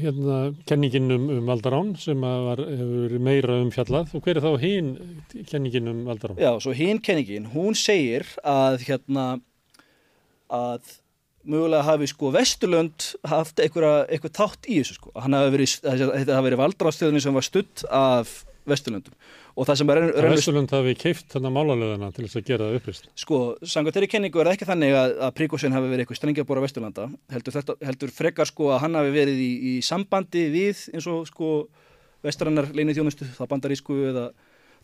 hérna, kenningin um, um Valdarán sem var, hefur meira um fjallað og hver er þá hinn kenningin um Valdarán? Já, svo hinn kenningin, hún segir að hérna að mögulega hafi sko Vesturlönd haft eitthvað tátt í þessu sko. Verið, þetta hafi verið valdrastöðunni sem var stutt af Vesturlöndum og það sem er Að raunverulega Vesturlund hafi keift þarna málalöðana til þess að gera það upprist. sko, samkvæmt þeirri kenningu er ekki þannig að, að Príkosin hafi verið eitthvað strengjabóra Vesturlanda heldur, þetta, heldur frekar sko að hann hafi verið í, í sambandi við eins og sko vestrannar leinið þjónustu, það bandarísku eða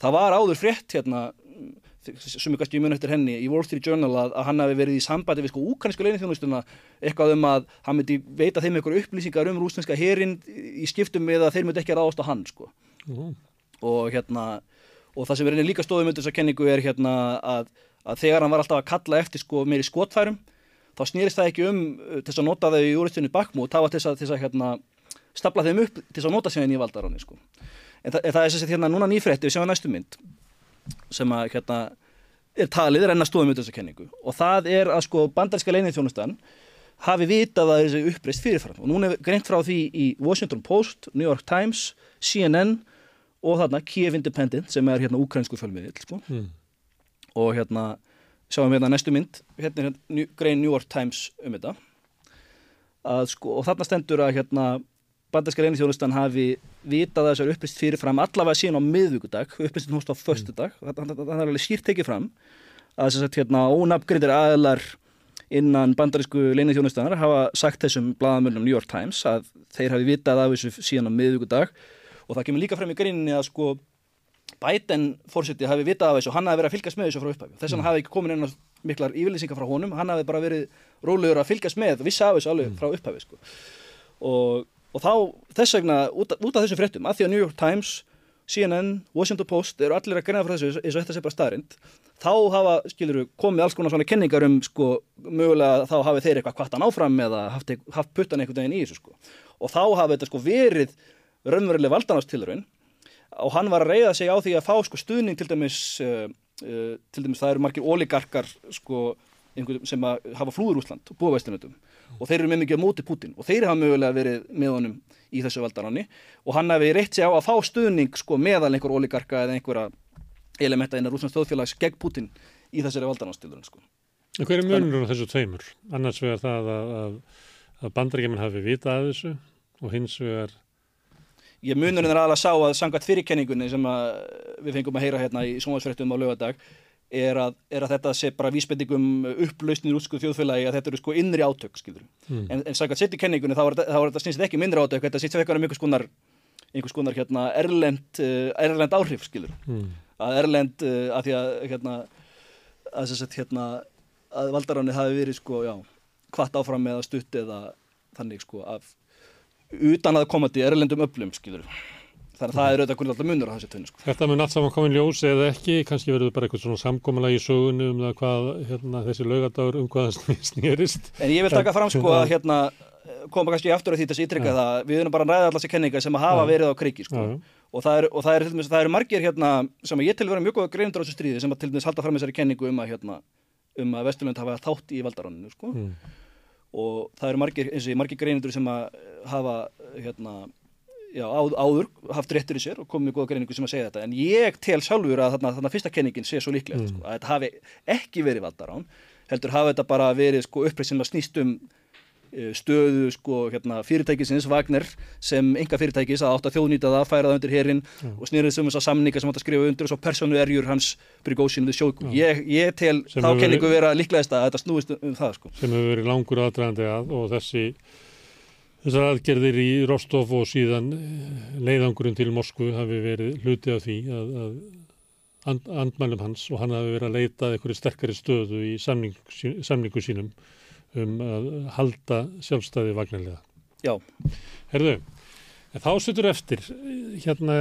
það var áður frétt hérna sem ég kannski mjög eftir henni í Wall Street Journal að, að hann hafi verið í sambandi við sko úkransku leinið þjónustuna eitthvað um að hann myndi veita þeim eitthvað upplýsingar um rúsneska herin í skiptum með að þeir myndi ekki ráðast á hann sko. Nú, og hérna og það sem er líka stóðum undir þessa kenningu er hérna að, að þegar hann var alltaf að kalla eftir sko meiri skotfærum þá snýrist það ekki um uh, til þess að nota þau í úristinu bakmút, það var til þess að, að hérna, stapla þeim upp til þess að nota síðan er að hérna við sem að hérna er talið renna stóðum undir þessa kenningu og það er að sko bandaríska leinið þjónustan hafi vitað að þessi uppreist fyrirfram og núna er greint frá því í Washington Post, New York Times, CNN og þarna Kiev Independent sem er hérna ukrainsku fjölmiðil sko. mm. og hérna sjáum hérna næstu mynd, hérna er hérna grein New York Times um þetta að, sko, og þarna stendur að hérna bandarska reynithjónustan hafi vitað að þessar upplýst fyrirfram allavega síðan á miðvíkudag, upplýstin hóst á förstudag, mm. þannig að það er alveg skýrt tekið fram að þess að hérna ónafngrindir aðlar innan bandarísku leinithjónustanar hafa sagt þessum bladamönnum New York Times að þeir hafi vitað af þessu síðan á miðvíkudag og það kemur líka frem í greininni að sko Biden fórseti hafi vitað af þessu hann hafi verið að fylgjast með þessu frá upphafi þess vegna mm. hafi ekki komin einhvers miklar yfirlýsingar frá honum hann hafi bara verið rólegur að fylgjast með vissi af þessu alveg mm. frá upphafi sko. og, og þá þess vegna út, út af þessum fréttum, að því að New York Times CNN, Washington Post eru allir að greina frá þessu eins og þetta sé bara staðrind þá hafa, skilur við, komið alls konar svona kenningar um sko, mögulega þá hafi þeir eitthvað kvartan áfram eða haft, haft puttan einhvern veginn í þessu sko. Og þá hafi þetta sko verið raunveruleg valdanástilurinn og hann var að reyða sig á því að fá sko stuðning til dæmis uh, uh, til dæmis það eru margir oligarkar sko sem að hafa flúður Úsland og búa vestunöndum og þeir eru með mikið á móti Putin og þeir hafa mögulega verið með honum í þessu valdaranni og hann hefði reitt sig á að fá stuðning sko meðal einhver oligarka eða einhverja elementa innan Úslands þjóðfélags gegn Putin í þessari valdarannstilurinn sko. Hver er munur á þessu tveimur? Annars vegar það að, að, að bandarækjumann hafi vitað að þessu og hins vegar Ég munurinn er alveg að sá að sangat fyrirkenningunni sem við fengum að heyra hérna í sónvarsfrettum á lögadag er að, er að þetta sé bara vísbendingum upplausnir útskuð þjóðfélagi að þetta eru sko innri átök, skilur. Mm. En, en sangat setjukenningunni þá er þetta snýst ekki mindri átök, þetta sýtt fyrir um einhvers konar, einhvers konar hérna, erlend, uh, erlend áhrif, skilur. Mm. Að erlend, uh, að því að, hérna, að hérna, að valdaráni hafi verið, sko, já, hvart áfram með að stutt eða þannig, sko, af utan að koma til erlendum öflum, skilur. Þannig að það er auðvitað alltaf munur á þessu tönnu. Sko. Þetta mun allt saman komin ljós eða ekki, kannski verður bara eitthvað svona samkominlega í sögunni um það hvað hérna, þessi lögadagur um hvað það snýrist. En ég vil taka fram sko að hérna, koma kannski aftur af því þess að ítrykka það, við erum bara að ræða alltaf þessi kenningar sem að hafa ja. verið á kriki sko. Ja. Og það eru er, er, er margir hérna sem ég til að vera mjög góða greinundur á þessu stríði sem að til dæmis halda fram þessari kenningu um að, hérna, um að Vesturlund hafa þátt í valdaranninu sko. Mm. Og það eru margir, margir greinundur sem að hafa hérna já, áður haft réttur í sér og komið með góða greiningu sem að segja þetta en ég tel sjálfur að þarna, þarna fyrsta kenningin sé svo líklegt mm. sko, að þetta hafi ekki verið valdarán heldur hafa þetta bara verið sko, uppreið sem að snýst um uh, stöðu sko, hérna, fyrirtækisins Wagner sem enga fyrirtækis að átt að þjóðnýta það, færa það undir herin mm. og snýrið sem þess að samninga sem átt að skrifa undir og svo personu erjur hans Brigósin við sjóku. Mm. Ég, ég tel sem þá kenningu vera líklegast að þetta snúist um það sko. Sem hefur verið langur aðdraðandi að og þessi Þessar aðgerðir í Rostov og síðan eh, leiðangurinn til Moskvu hafi verið hluti af því að, að and, andmælum hans og hann hafi verið að leita eitthvað sterkari stöðu í samning, samningu sínum um að halda sjálfstæði vagnarlega. Já. Herðu, þá setur eftir, hérna,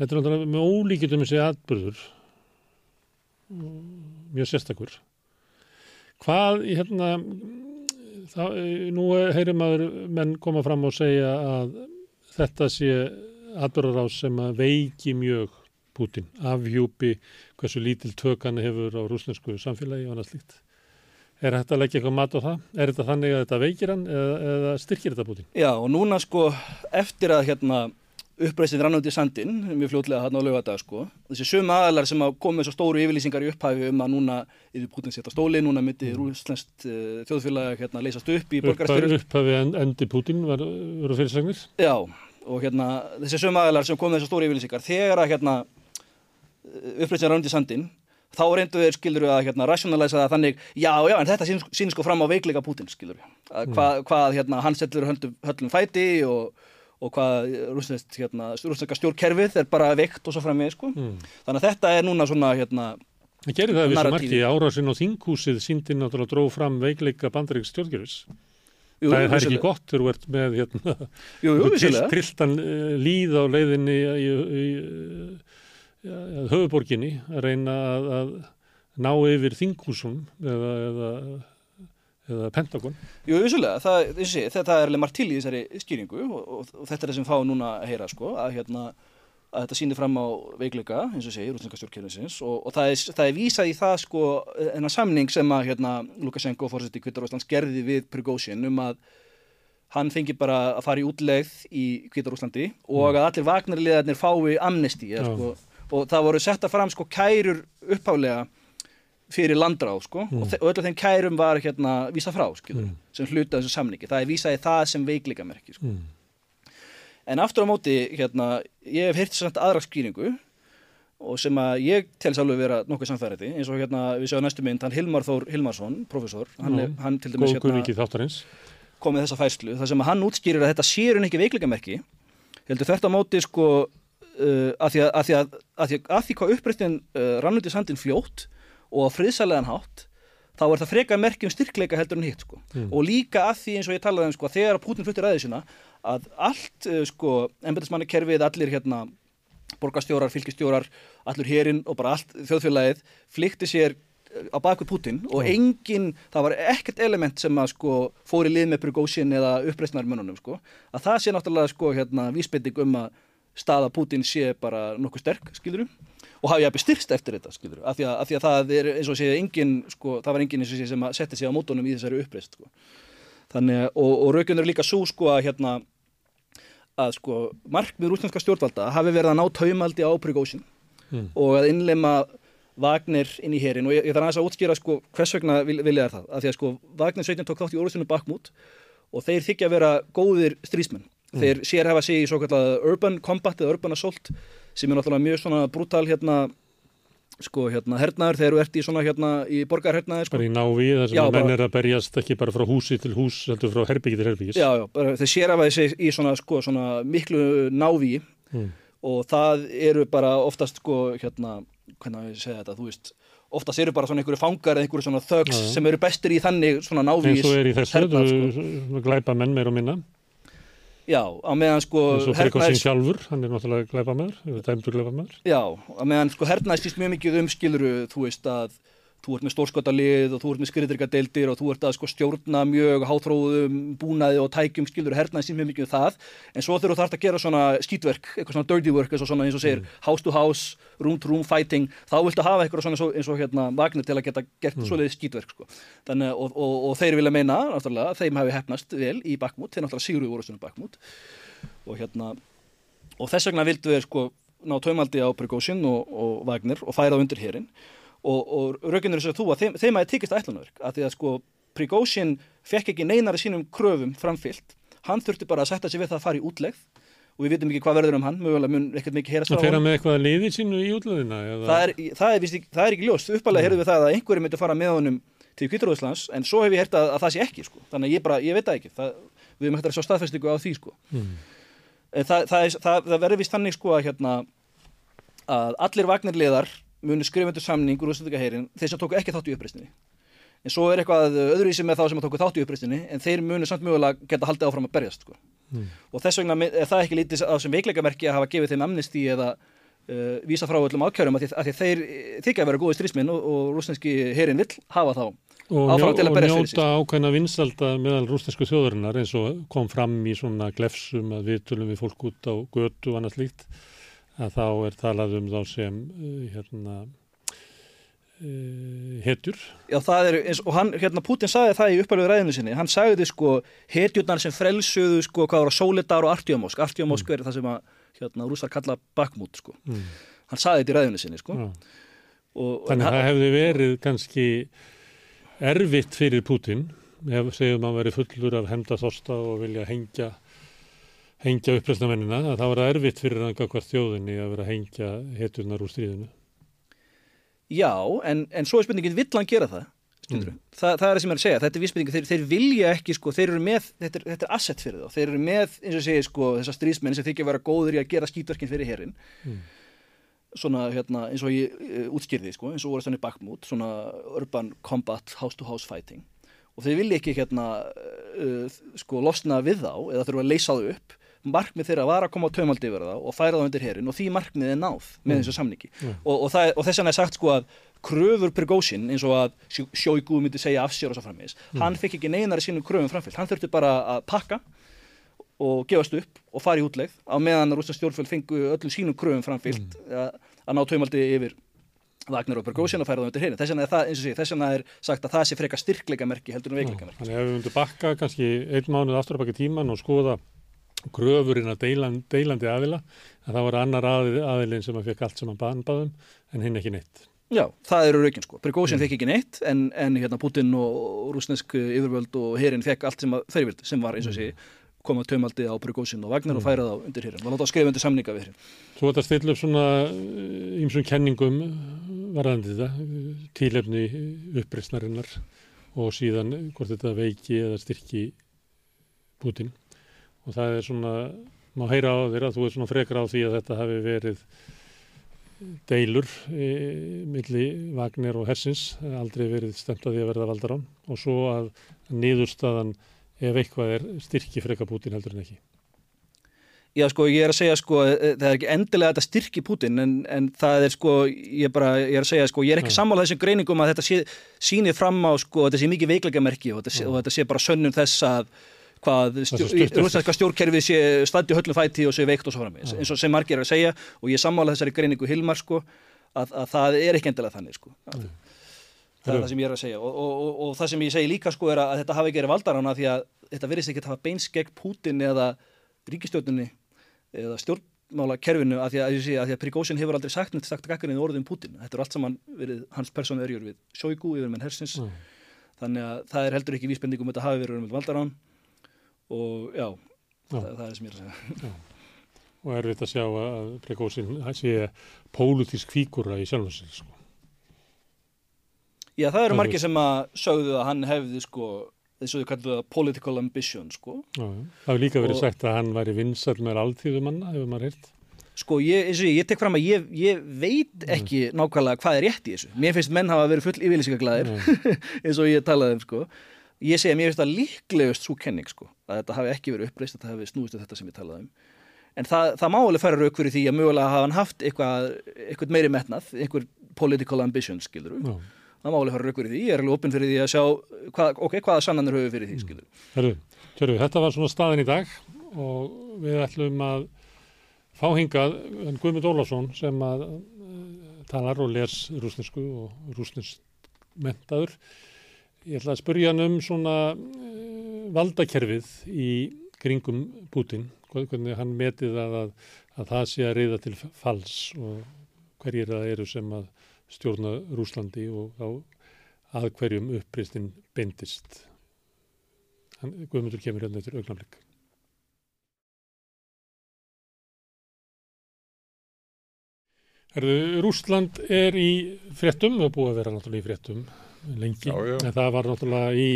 þetta er náttúrulega með ólíkitum þessi atbyrður, mjög sérstakur. Hvað, hérna, þá, eh, nú heyrir maður menn koma fram og segja að þetta sé atbyrgarás sem að veiki mjög Putin, afhjúpi hversu lítil tökan hefur á rúsnesku samfélagi og annað slíkt. Er þetta að leggja eitthvað mat á það? Er þetta þannig að þetta veikir hann eða, eða styrkir þetta Putin? Já og núna sko eftir að hérna uppræstið rann út í sandin, mjög fljótlega hann á lögadag sko. Þessi sömu aðalar sem kom með svo stóru yfirlýsingar í upphæfi um að núna yfir Putin setja stóli, núna myndi mm. rúslenskt uh, eh, þjóðfélag hérna leysast upp í borgarstyrjum. Upphæfi endi Putin var, var fyrirsagnir? Já, og hérna þessi sömu aðalar sem kom með þessu stóru yfirlýsingar, þegar að hérna uppræstið rann út í sandin, þá reyndu þeir skilur að hérna rationalæsa það þannig, já, já, en þetta sýnir sko fram á veikleika Putin skilur, að mm. hvað, hvað hérna hann setur höllum fæti og og hvað rúsneska hérna, stjórnkerfið er bara veikt og svo fram með sko. mm. þannig að þetta er núna svona hérna, Það gerir það við sem marki árásinn og þinghúsið síndinn náttúrulega dróð fram veikleika bandaríks stjórnkerfis Jú, það, er ekki gott þegar þú ert með hérna, jú, jú, triltan uh, líð á leiðinni í, í, í, í höfuborginni að reyna að, að ná yfir þinghúsum eða, eða eða Pentagon? Jú, vissulega, það, þessi, þetta er alveg margt til í þessari skýringu og, og, og þetta er það sem fá núna að heyra sko, að, hérna, að þetta sýnir fram á veikleika, eins og segir, útlendinga stjórnkjörninsins og, og það, er, það er vísað í það sko, enna samning sem að hérna, Lukashenko fórsett í Kvítarúslands gerði við Prigozhin um að hann fengi bara að fara í útlegð í Kvítarúslandi og mm. að allir vagnarliðarnir fái amnesti sko, og það voru setta fram sko kærur upphálega fyrir landráð sko Mm. og, og öll af þeim kærum var hérna vísa frá skilur, Mm. sem hluta þessu samningi það er vísaði það sem veikleikamerki sko. Mm. en aftur á móti hérna, ég hef heyrt samt aðra skýringu og sem að ég telst alveg vera nokkuð samfærið eins og hérna við séum næstu mynd, hann Hilmar Þór Hilmarsson professor, hann, er, hann til dæmis þáttarins. komið þessa fæslu, það sem að hann útskýrir að þetta séur ekki veikleikamerki heldur þetta á móti sko uh, að, því að, að, því að, að, því að, að því hvað uppreistin uh, rann út í sandin fljótt og friðsælegan hátt þá er það freka merki um styrkleika heldur en hitt sko. Mm. og líka að því eins og ég talaði um sko, þegar Putin fluttir sína að allt uh, sko, embætismanni kerfið, allir hérna borgarstjórar, fylgistjórar, allur hérinn og bara allt þjóðfélagið flikti sér uh, á baku Putin og Já. engin, það var ekkert element sem að sko fór í lið með Prigozhin eða uppreisnarmönnunum sko, að það sé náttúrulega sko hérna vísbending um að staða Putin sé bara nokkuð sterk, skilur og hafi jafnir styrst eftir þetta, skilur af því að, af því að það er eins og sé engin sko, það var engin eins og sé sem að setti sig á mótunum í þessari uppreist sko. þannig að, og, og raukjörn er líka svo sko að hérna að sko markmið rúslandska stjórnvalda hafi verið að ná taumaldi á Prigozhin Mm. og að innlema Wagner inn í herin og ég, ég þarf aðeins að útskýra sko hvers vegna vil, vilja það? Af því að sko Wagner 17 tók þátt í orðstunum Bakmút og þeir þykja að vera góðir strísmenn þeir sér hafa sig í svo kallað urban combat eða urban assault sem er náttúrulega mjög svona brútal hérna sko hérna hernaður þegar þú ert í svona hérna í borgarhernaður sko Bara í návi, þar sem Já, að menn er að berjast ekki bara frá húsi til hús, heldur frá herbyggi til herbyggis. Já, já, bara þeir sér hafa sig í svona sko svona miklu návíi Mm. og það eru bara oftast sko hérna, hvernig á ég að segja þetta, þú veist oftast eru bara svona einhverju fangar eða einhverju svona já. sem eru bestir í þannig svona návís eins og er í þessu, sko. glæpa menn meir og minna Já, á meðan sko Frikossin hernaðis- sjálfur, hann er náttúrulega glæpa meður, dæmdur glæpa meður Já, á meðan sko hernaði stýst mjög mikið um skiluru, þú veist að þú ert með stórskotalið og þú ert með skriðdrikadeildir og þú ert að sko stjórna mjög háþróðum búnaði og tækjum skiluru hernaði stýst mjög mikið um það en svo þú þarfst að gera svona skítverk eitthvað svona dirty work eins og svona eins og segir house to house, room to room fighting þá viltu hafa eitthvað svona eins og, eins og hérna Wagner til að geta gert mm. svoleiðið skítverk sko. Þannig, og, og, og þeir vilja meina þeim hafi hefnast vel í Bakmút þeir náttúrulega sigruðu voru svona Bakmút og hérna og þess vegna vildu þeir sko ná Prigozhin og, og það raukinnur þess að þú að þeim, þeim að tekist ætlunarverk að því að sko Prigozhin fekk ekki neinari sínum kröfum framfyllt hann þurfti bara að setja sig við það að fara í útlegð og við vitum ekki hvað verður um hann mögulega mun ekkert mikið heyrast Það frá fer honum. hann með eitthvað að liði sínu í útlöðina það er, það, er, það er ekki ljóst uppalega heyrðum við það að einhverju myndi fara með honum til Kvítaróðslands en svo hef ég heyrt að, að það sé ekki sko. þannig að ég, bara, ég veit það ekki það, við erum hægt að sjá staðfestingu á því sko. mm. Það, það, er- það, það verður vist þannig sko að hérna að allir vagnarliðar munu skrifa undir samning úr úrstendingaheirin þeir sem tóku ekki þátt í uppreistinni en svo er eitthvað öðruvísi með þá sem tóku þátt í uppreistinni en þeir munu samt mögulega geta haldið áfram að berjast sko. Mm. og þess vegna er það ekki lítið á sem veikleikamerki að hafa gefið þeim amnesti eða uh, vísa frá öllum ákjörum að að þeir eh, þykja að vera góði strísminn og, og rúsneski herin vill hafa þá og, njó, að og njóta ákveðna vinsalda meðal rústnesku þjóðurinnar eins og kom fram í svona glefsum að við tölum við fólk út á götu og annað slíkt að þá er talað um þá sem uh, hérna uh, hetjur. Já, það er eins og hann, hérna Putin sagði það í uppalvegu ræðinu sinni, hann sagði sko hetjurnar sem frelsuðu sko hvað að Sóledar og Artjómosk, Artjómosk er það sem að hérna rússar kalla Bakmút sko, mm. hann sagði þetta í ræðinu sinni sko. Og, Þannig að hann, það hefði verið kannski erfitt fyrir Putin ef segjum að veri fullur af hemda þosta og vilja hengja hengja uppreisnamennina að það var erfitt fyrir gagvart þjóðinni að vera að hengja hetjurnar úr stríðinu. Já, en, en svo er spurningin, vill hann gera það? Mm. Þa, það er það sem ég er að segja, þetta er vísbendingi, þeir, þeir vilja ekki sko, þeir eru með, þetta er, þetta er asset fyrir þá, þeir eru með, eins og segi sko, þessar stríðsmenn sem þykja að vera góður í að gera skítverkin fyrir herin Mm. svona hérna, eins og ég uh, útskýrði sko, eins og þannig bakmút, svona urban combat, house to house fighting og þeir vilja ekki hérna uh, sko losna við þá eða þurfa að leysa þau upp markmið þeirra var að koma á tömaldi yfir það og færa það undir herin og því markmið er náð með Mm. þessu samningi. Mm. og, og, það, og þess vegna er sagt sko að kröfur Prigozhin eins og að Sjóigu myndi segja af sér og svo framvegis hann fikk ekki neinari sínum kröfum framfyllt hann þurfti bara að pakka og gefast upp og fara í útlegð á meðan rústa stjórnfjöld fengu öllum sínum kröfum framfyllt að, að ná taumaldi yfir Wagner og Prigozhin og færa það undir herin þess vegna er það, eins og sé, þess vegna er sagt að það sé frekar styrkleika merki heldur en veikleika merki Þannig ef við myndum bakka kannski einn mánuð aftur að baki tíman og skoða gröfurinn að deilan, deilandi aðila að það var annar aðil, aðilinn sem að fekk allt sem hann bann baðum en hinn ekki neitt. Já, það eru raukin sko. Prigozhin mm. fekk ekki neitt en, en hérna Putin og rúsnesk yfirvöld og herin fekk allt sem þeir vildi sem var eins og sé koma tömaldi á Prigozhin og Vagnar mm. og færa það undir hér. Það var náttúrulega skrif undir samninga við hér. Svo þetta stilla upp svona ímsum eh, kenningum varðandi þetta, tílefni uppreysnarinnar og síðan hvort þetta veiki eða styrki Putin og það er svona, má heyra á þér að þú er svona frekra á því að þetta hafi verið deilur e, milli Vagner og Hersins, aldrei verið stemt að því að verða valdar á og svo að niðurstaðan ef eitthvað er styrki freka Putin heldur en ekki. Já sko ég er að segja sko e, e, það er ekki endilega þetta styrki Putin en, en það er sko ég, bara, ég er að segja sko ég er ekki sammálað þessum greiningum að þetta sé, sýnir fram á sko þetta sé mikið veiklega merki og þetta sé, og þetta sé bara sönnum þess að hvað rúsneska stjórnkerfið sé standi höllum fæti og sé veikt og svo fram eins og sem margir er að segja og ég sammálað þessari greiningu Hilmar sko að, að það er ekki endilega þannig sko. Að, það er það sem ég er að segja. Og, og, og, og það sem ég segi líka sko er að þetta hafi gerið valdarána því að þetta verðist ekki að hafa beins gegn Putin eða ríkistjórnunni eða stjórnmála kerfinu að því að, að, að, að Prigozhin hefur aldrei sagt neitt sagt gaggarinn í orðum Putin. Þetta er allt saman verið hans persónu örjur við Sjóigu yfir menn hersins. Þannig að það er heldur ekki vísbendingum að þetta hafi verið um valdarán og já, já. Það, það er sem ég er að segja. Já. Og er við þetta að sjá að Prigozhin sé pólutísk fíkura í sjálfhansins sko. Já, það eru margir sem að sögðu að hann hefði sko þess að þau kallu það political ambition sko. Já, það hefur líka verið og, sagt að hann væri vinsall með alltíðumanna, hefur maður heilt Sko, ég, ég, ég tek fram að ég, ég veit ekki mm. nákvæmlega hvað er rétt í þessu mér finnst menn hafa verið full yfirlýsingaglæðir eins og ég talaði um sko ég segi að mér finnst það líklegust svo kenning sko, að þetta hafi ekki verið uppreist að þetta hafi snúist um þetta sem ég talaði um en það, það má alveg færa rauk fyrir því að mögulega hafa hann haft eitthvað, eitthvað meiri metnað, eitthvað political ambition, skilur við það má alveg fara raukur í því, ég er alveg opinn fyrir því að sjá hvað, ok, hvaða sannanir höfu fyrir því skilur. Hörru, Hörru, þetta var svona staðin í dag og við ætlum að fá hingað Guðmund Ólafsson sem að uh, talar og les rúsnesku og rúsnesk mentaður. Ég ætla að spurja hann um svona uh, valdakerfið í kringum Putin, hvernig hann metið að, að, að það sé að reyða til fals og hverjir það eru sem að stjórna Rúslandi og á að hverjum upprýstin beindist. Guðmundur kemur hérna eftir augnaflik. Rúsland er í fréttum, það búið að vera náttúrulega í fréttum lengi, já, já. en það var náttúrulega í,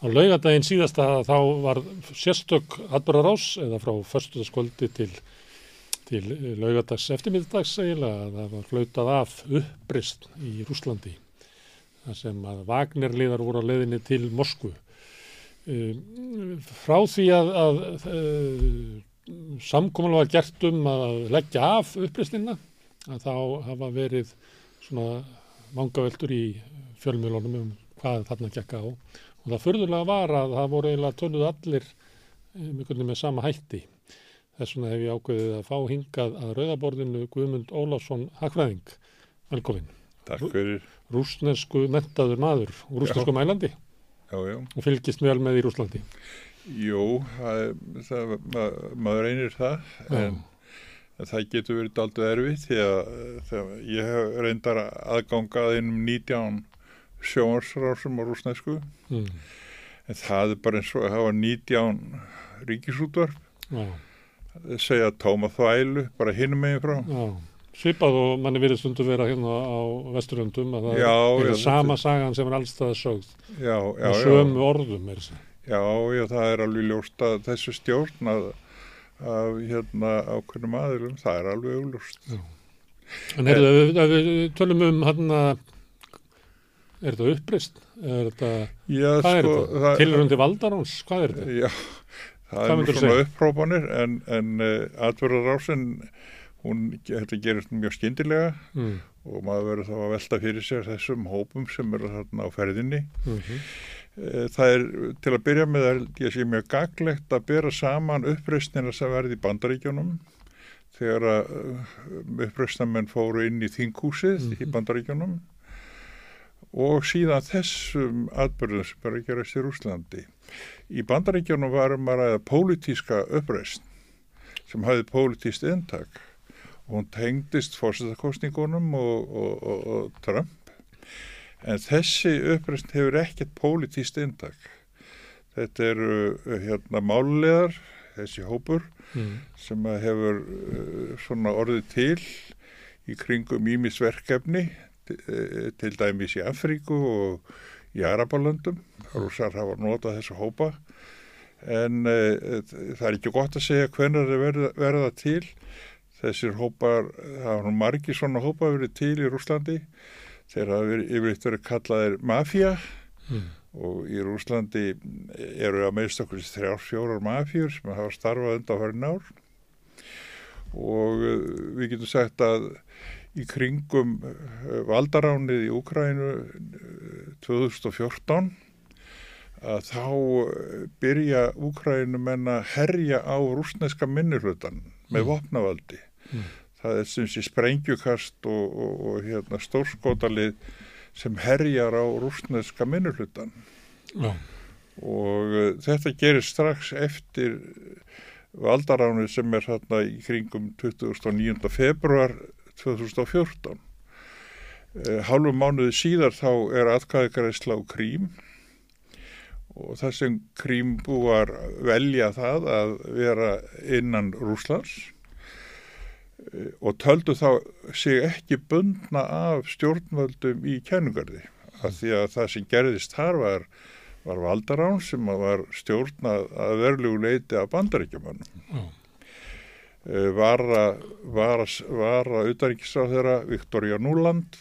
á laugadaginn síðasta þá var sérstök atbyrðarás eða frá förstuðaskvöldi til til laugadags eftirmiðdags eiginlega að það var flautað af upprist í Rúslandi þar sem að Vagnarliðar voru á leðinni til Moskvu um, frá því að, að, að uh, samkominlega var gert um að leggja af uppristinna að þá hafa verið svona mangaveldur í fjölmjölunum um hvað þarna gekka á og það förðurlega var að það voru eiginlega töluð allir um, með sama hætti Þess vegna hef ég ákveðið að fá hingað að rauðaborðinu Guðmund Ólafsson Hakfræðing. Velkomin. Takk fyrir. Rúsnesku mentaður maður, rúsnesku mælandi. Já, já. Og fylgist vel með í Rúslandi. Jú, það, það, mað, maður reynir það, en, en það getur verið aldrei erfið því að ég hef reyndar aðgangað innum 19 sjónarsrásum á rúsnesku. Mm. En það er bara eins og að hafa 19 ríkisútvarp. Já segja tóma þvælu bara hinum megin frá já. Svipað og manni verið stundum vera hérna á vesturöndum að það já, er já, sama sagan sem er allstað sögð já, og sömu orðum er þessi Já, já, það er alveg ljóst að þessu stjórn að, að hérna ákveðnum aðilum, það er alveg úrlust En er ef við tölum um hérna er þetta upprist? Er þetta, hvað sko, er þetta? Tilröndi valdaráns, hvað er þetta? Já það er nú svona upprópanir en, en uh, eh, atverðarásin hún, þetta gerist mjög skindilega mm. og maður verður þá að velta fyrir sér þessum hópum sem eru þarna á ferðinni mm -hmm. Uh, það er til að byrja með að ég sé mjög gaglegt að bera saman uppreysnina sem verði í bandaríkjónum þegar að uh, uppreysnamenn fóru inn í þinghúsið mm -hmm. í mhm. bandaríkjónum og síðan þessum atbyrðum sem er að gerast í Rúslandi Í bandaríkjónum varum að ræða pólitíska uppreist sem hafið pólitíst intak og hún tengdist fórsetakostningunum og, og, og, og Trump en þessi uppreysn hefur ekkert pólitíst intak þetta eru hérna málulegar þessi hópur mm. sem hefur uh, svona orðið til í kringum ímisverkefni eh, til dæmis í Afríku og í Arabalöndum. Rússar hafa notað þessu hópa. En uh, það er ekki gott að segja hvernig það verða, verða til. Þessir hópar, það nú margi svona hópa verið til í Rúslandi þeir hafa verið, yfirleitt verið kallaðir mafja mm. og í Rúslandi eru að meðst okkur þrjár fjórar mafjur sem hafa starfað undan hverjum ár og uh, við getum sagt að í kringum uh, valdaránið í Úkrænu 2014 að þá byrja Úkrænum en að herja á rúsneska minnirhlutan með mm. vopnavaldi. Mm. Það er sem sé sprengjukast og, og, og hérna, stórskotalið sem herjar á rúsneska minnirhlutan. Ja. Og uh, þetta gerir strax eftir valdaránið sem er hérna í kringum 29. februar 2014. Uh, Hálfum mánuði síðar þá er atkvæðikaræsla á Krím og það sem Krím búar velja það að vera innan Rúslands og töldu þá sig ekki bundna af stjórnvöldum í kænugarði af því að það sem gerðist þar var var Valdarán sem var stjórnað að verðlugu leiti af bandaríkjumannum. Mm. Vara, vara, vara auðaríkisráð þeirra Viktoria Núland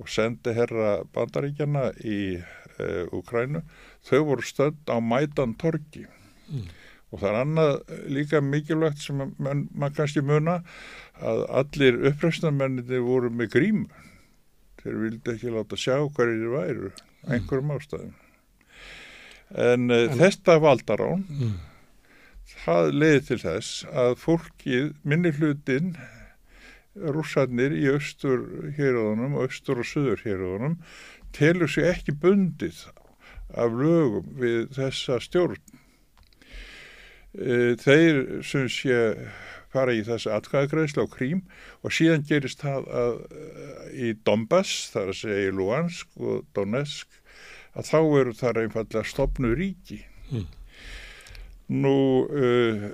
og sendi herra bandaríkjana í e, Ukrænu. Þau voru stönd á Mætan Torki mm. Og það er annað líka mikilvægt sem mann man kannski muna að allir uppröfsnarmenninni voru með grímu. Þeir vildi ekki láta sjá hverju þeir væru, einhverjum ástæðum en, eh, en þetta valdarán mm. það leiði til þess að fólkið minni hlutin rússarnir í austur héröðunum, austur og söður héröðunum telur sig ekki bundið af lögum við þessa stjórn þeir sem sé fara í þessu atkvæðagreðsla á Krím og síðan gerist það að, að, í Donbass, þar að segja í Luhansk og Donetsk að þá eru þar einfallega stopnu ríki. Mm. nú uh,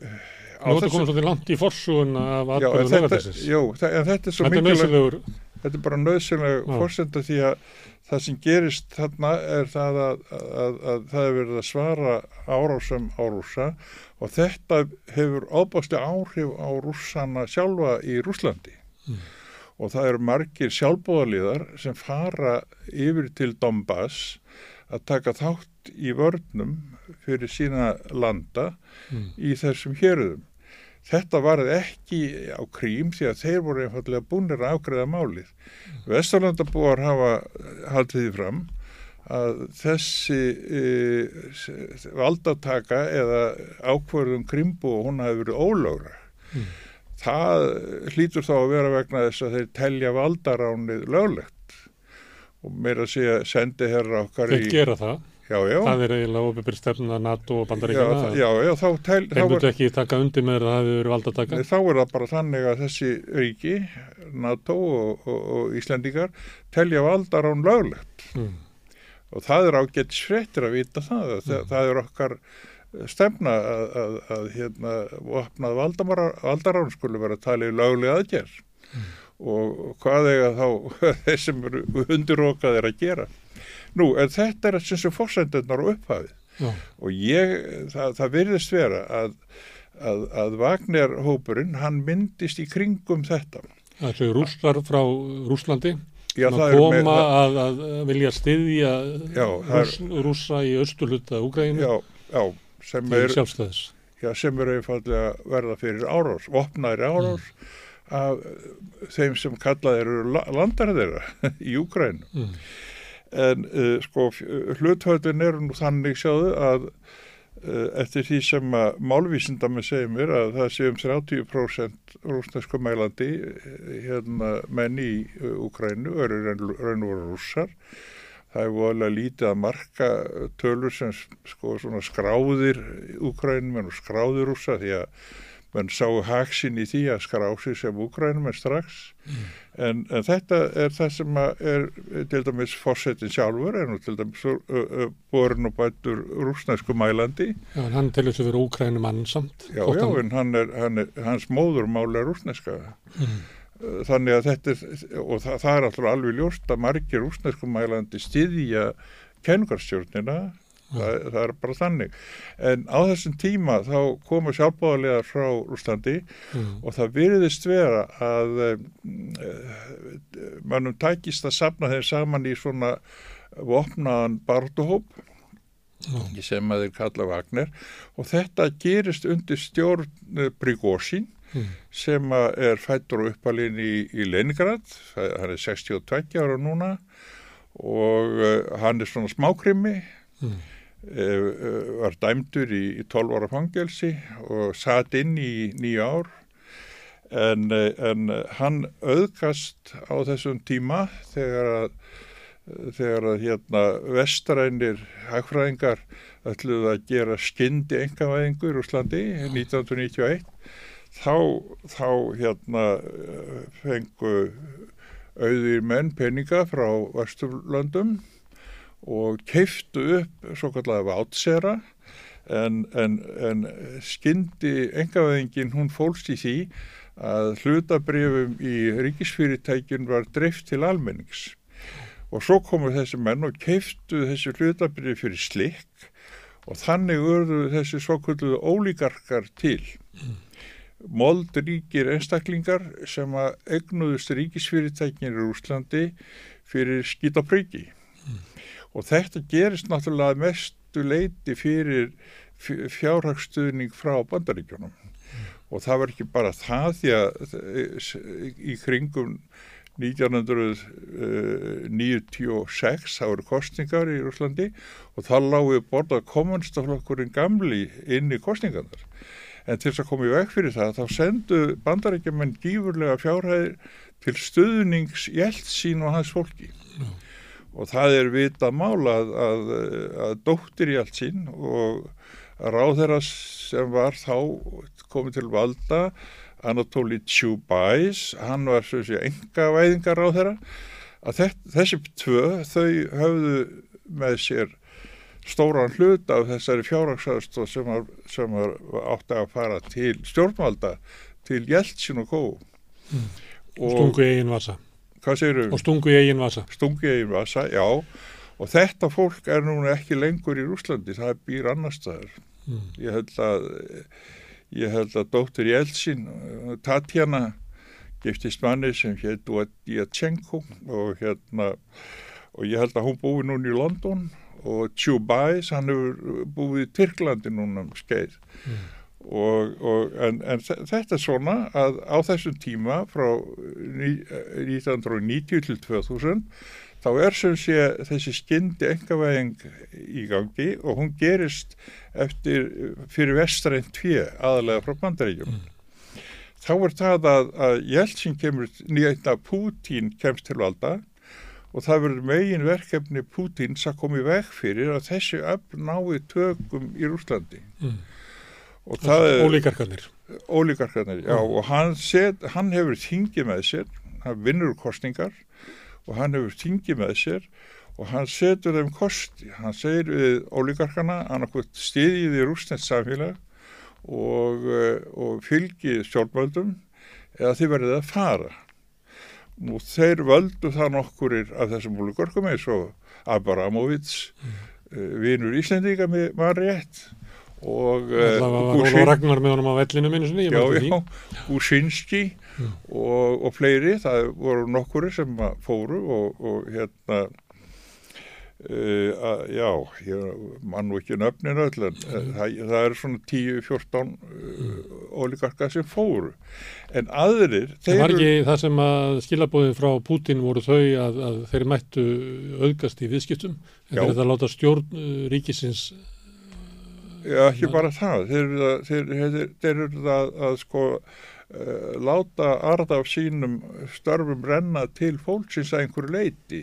Nú þetta komið svolítið langt í forsugun af aðbörðu legaðessins Já, en þetta er svo mikilvæg Þetta er bara nöðsynlega fórsenda því að það sem gerist þarna er það að, að, að, að það er verið að svara árásum á rúsa og þetta hefur ábáðslega áhrif á rússana sjálfa í Rúslandi mm. og það eru margir sjálfbóðaliðar sem fara yfir til Donbass að taka þátt í vörnum fyrir sína landa mm. í þessum héröðum. Þetta varði ekki á krím því að þeir voru einfallega búinir að ágreða málið. Vesturlandabúar hafa haldið því fram að þessi e, valdataka eða ákverðum krimbu og hún hafi verið ólögra. Mm. Það hlýtur þá að vera vegna þess að þeir telja valdaránið löglegt og meira að segja sendi herra okkar Þeir í... gera það? Já, já. Það er eiginlega ofibir stefna NATO og bandaríkjana? Já, já, þá... Tel, Þeir mútu ekki taka undir með það að það hefur valda að taka? Þá er það bara þannig að þessi ríki, NATO og, og, og Íslandíkar, telja valdar án löglegt. Mm. Og það er ágætt svettir að vita það. Mm. Það, það er okkar stefna að, að, að hérna, opnað valdarán skulle vera að tala í lögleg aðgerð. Mm og hvað eiga þá þeir sem eru undirrókaðir að gera nú, en þetta er sem sem fórsendunar og upphafið Já. og ég, það, það virðist vera að, að, að Vagner-hópurinn, hann myndist í kringum þetta. Það er rústar frá Rúslandi Já, að koma með, að, að vilja styðja rús, rúsa í austurluta Úgrænu sem er Já, sem eru einfallega verða fyrir árás, vopnaðri árás mm. af þeim sem kallað eru landar þeirra í Úgræn mm. En uh, sko hluthöldin eru nú þannig sjáðu að uh, eftir því sem að málvísindami segir mér að það sé um 30% rúsnesku mælandi hérna menn í Úgrænu eru raun og rússar. Það er volið lítið að marka tölur sem sko svona skráðir Úgrænum en skráðir rússa því að menn sáu haksinn í því að skara á sig sem Úkrænum er strax mm. en, en þetta er það sem er til dæmis fórsetin sjálfur nú til dæmis borin og bættur rúsnæsku mælandi Já, en hann til þess að vera Úkrænum annsamt Já, já, en hann er, hann er, hans móðurmál er rúsnæska mm. þannig að þetta er og það, það er alltaf alveg ljóst að margir rúsnæsku mælandi stiðja kenningarstjórnina það, það er bara þannig en á þessum tíma þá komu sjálfbáðarlegar frá Úslandi mm. og það virðist vera að um, mannum tækist að sapna þeim saman í svona vopnaðan barduhóp mm. sem að þeir kalla Vagner og þetta gerist undir stjórn Prigósin mm. sem er fættur og uppalinn í, í Leningrad, hann er 62 ára núna og uh, hann er svona smákrimi mm. Uh, var dæmdur í, í 12 ára fangelsi og satt inn í nýja ár. En, en hann auðkast á þessum tíma þegar að þegar að hérna vestrænir hagfræðingar ætluði að gera skyndi engavæðingur Úslandi 1991 þá, þá hérna fengu auðir menn peninga frá Vesturlöndum og keiftu upp svo kallega vátsera en, en, en skyndi engaveðingin hún fólst í því að hlutabrifum í ríkisfyrirtækjun var dreift til almennings og svo komu þessi menn og keiftu þessi hlutabrif fyrir slikk og þannig urðu þessi svo kallega ólíkarkar til mold ríkir einstaklingar sem að egnuðust ríkisfyrirtæknir í Úslandi fyrir skýt pröki mm. Og þetta gerist náttúrulega mestu leiti fyrir fjárhagsstuðning frá bandaríkjónum mm. og það var ekki bara það því að í kringum 1996 það voru kostningar í Úslandi og þá lágu borða kommunstaflokkurinn gamli inn í kostningarnar en til þess að koma í veg fyrir það þá sendu bandarækjumenn gífurlega fjárhæðir til stuðnings Jeltsin og hans fólki mm. Og það er vita mála að, að, að dóttir Jeltsin og ráðherra sem var þá komið til valda Anatoly Tjubais hann var sem sé enga væðingar ráðherra að þessi tvö þau höfðu með sér stóran hlut af þessari fjárhagsastóð sem, sem átti að fara til stjórnvalda til Jeltsin og Kó mm. og stungu í eigin vasa og stungu í eigin vasa. Stungu í eigin vasa, já. Og þetta fólk er núna ekki lengur í Rúslandi það býr annar staðar. Mm. ég held að ég held að dóttur Jeltsin Tatjana giftist manni sem hétt Djatchenko og hérna og ég held að hún búi núna í London og Tjúbæs, hann hefur búið í Tyrklandi núna um skeið. Mm. Og, og en, en þetta er svona að á þessum tíma frá 1990 til 2000 þá er sem sé þessi skyndi engavæðing í gangi og hún gerist eftir fyrir vestrænt tvið aðalega frá bandaríkjum. Mm. Þá er það að, að Jeltsin kemur nýja Pútín kemst til valda og það verður megin verkefni Pútins að koma í veg fyrir að þessi öfn nái tökum í Rúslandi mm. Og það ólíkarkarnir ólíkarkarnir, já mm. og hann, set, hann hefur þingið með sér hann vinnur kostningar og hann hefur þingið með sér og hann setur þeim kosti hann segir við ólíkarkarna annarkvæmt stiðið í rúsnett samfélag og, eh, og fylgið stjórnvöldum eða þið verðið að fara Nú þeir völdu það nokkurir af þessum múlugorkum eins og Abramovits, mm. uh, vinur Íslendinga með maður rétt og Það var Óla Ragnar með honum á vellinu sinni, Já, já, Gusinski mm. og, og fleiri, það voru nokkurir sem fóru og, og hérna Uh, að, já, ég mann ekki nöfnin öll en mm. það, það er svona 10-14 uh, oligarka sem fóru. En aðrir Það var ekki það sem að skilabóðin frá Putin voru þau að, að þeir mættu auðgast í viðskiptum? En þeir þetta láta stjórn ríkisins ekki bara það. Þeir eru það að sko láta arða af sínum störfum renna til fólksins að einhverju leiti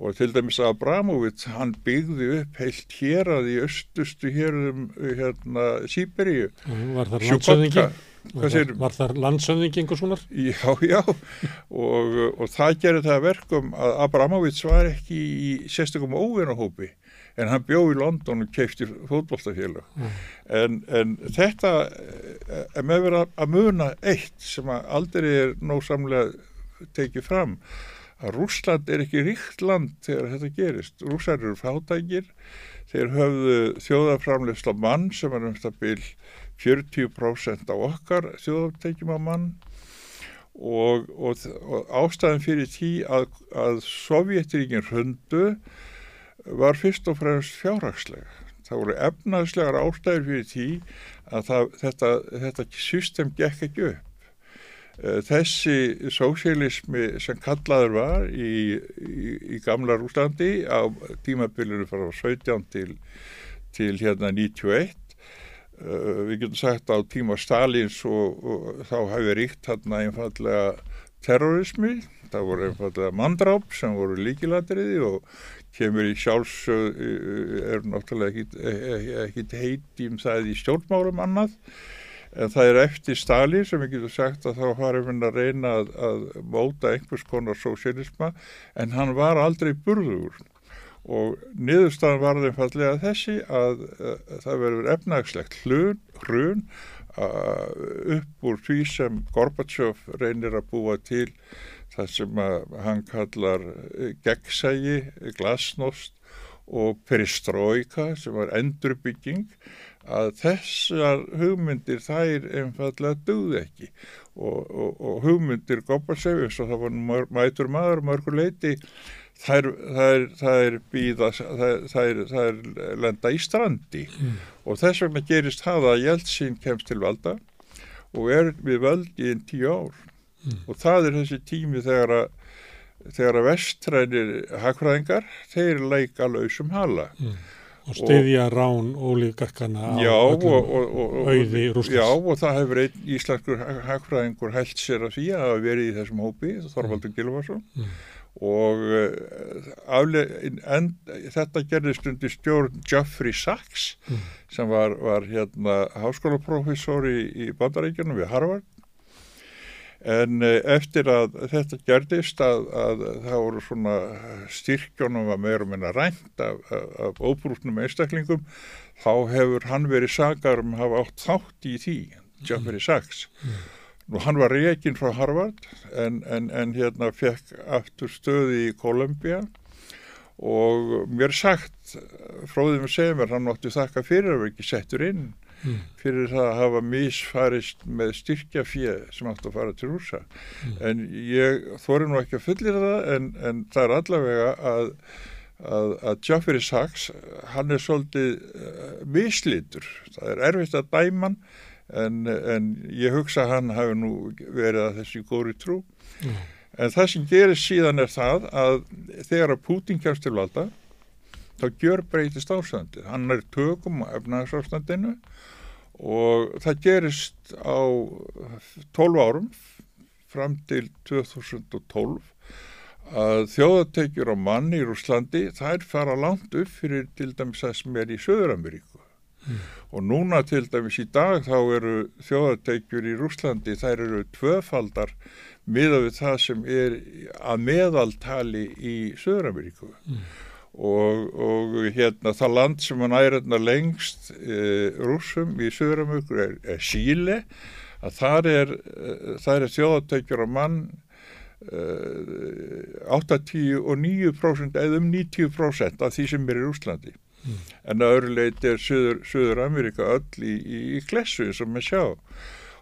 og til dæmis Abramovic hann byggði upp heilt hér að í östustu hér um hérna Sýberíu Var það landsöðingi? Var, var þar landsönding einhvers vonar? Já, já. Og, og það gerir það verkum að Abramovic var ekki í sérstökum óvinnahópi en hann bjóð í London og keifti fótbollstafélag mm. en, en þetta er með verið að muna eitt sem aldrei er nósamlega tekið fram að Rúsland er ekki ríkt land þegar þetta gerist. Rúsland eru fátækir þeir höfðu þjóðaframlegsla mann sem er um byrj 40% á okkar þjóðaftekjum á mann og, og, og ástæðan fyrir því að, að Sovjetiríkin hundu var fyrst og fremst fjárhagslega. Það voru efnaðslegar ástæður fyrir því að það, þetta, þetta system gekk ekki upp. Eh, þessi sósialismi sem kallaður var í, í, í gamla Rúslandi á tímabilinu frá 17 til, til hérna 91 Uh, við getum sagt á tíma Stalins og, og þá hafi ríkt hérna einfallega terrorismi, það voru einfallega mandráp sem voru líkilatriði og kemur í sjálfsög er náttúrulega ekkit heiti um það í stjórnmálum annað en það er eftir Stalin sem ég getur sagt að þá farum við að reyna að, að móta einhvers konar sósialisma en hann var aldrei burður. Og niðurstaðan var þeim fallega þessi að, að það verður efnagslegt hlun, hrun upp úr því sem Gorbachev reynir að búa til það sem hann kallar eh, gegnsægi, glasnost og peristróika sem var endurbygging að þessar hugmyndir þær einfallega döðu ekki. Og, og, og hugmyndir Gorbachev eins og það var mætur maður mörgur leiti þær, þær, þær býða þær, þær lenda í strandi. Mm. og þess vegna gerist það að Jeltsin kemst til valda og er við völd í einn tíu ár mm. og það er þessi tími þegar að þegar að vestrænir hagfræðingar, þeir leika lausum hala mm. og stiðja og, rán ólíkarkana á auði rústins Já og það hefur einn íslenskur hagfræðingur held sér að því að hafa verið í þessum hópi, Þorvaldur Gilvarsson mm. og uh, afleg, en, þetta gerðist undir stjórn Geoffrey Sachs mm. sem var, var hérna háskólaprofessor í, í bandaríkjunum við Harvard En eh, eftir að þetta gerðist að, að það voru svona styrkjónum að meira meina rænt af, af, af óbrúknum einstaklingum, þá hefur hann verið sagar um að hafa átt þátt í því, Jeffrey Sachs. Mm. Nú hann var reygin frá Harvard en, en, en hérna fekk aftur stöði í Kolumbia og mér sagt, fróðum að segja mér, hann átti þakka fyrir að vera ekki settur inn mm. fyrir það að hafa misfarist með styrkjafið sem átt að fara til rúsa mm. en ég þóri nú ekki að fullir það en, en það er allavega að að, að Geoffrey Sachs hann er svolítið uh, mislítur það er erfitt að dæma en, en ég hugsa hann hafi nú verið að þessi góri trú mm. en það sem gerir síðan er það að þegar að Putin kemst til valda þá gjör breytist ástandið. Hann er tökum á efnagsástandinu og það gerist á 12 árum fram til 2012 að þjóðateikjur á mann í Rúslandi þær fara langt upp fyrir til dæmis það sem er í Söður-Ameríku mm. og núna til dæmis í dag þá eru þjóðateikjur í Rúslandi þær eru tvöfaldar miða við það sem er að meðaltali í Söður-Ameríku mm og, og hérna það land sem hann æræðna lengst e, rúsum í Söðramökur er, er Síle. Að þar er, e, er þjóðatækjur á mann e, 8-10 og 9% eða um 90% af því sem er í Úslandi mm. en að öðru leiti er Söður, Söður Amerika öll í, í, í klessu sem við sjá.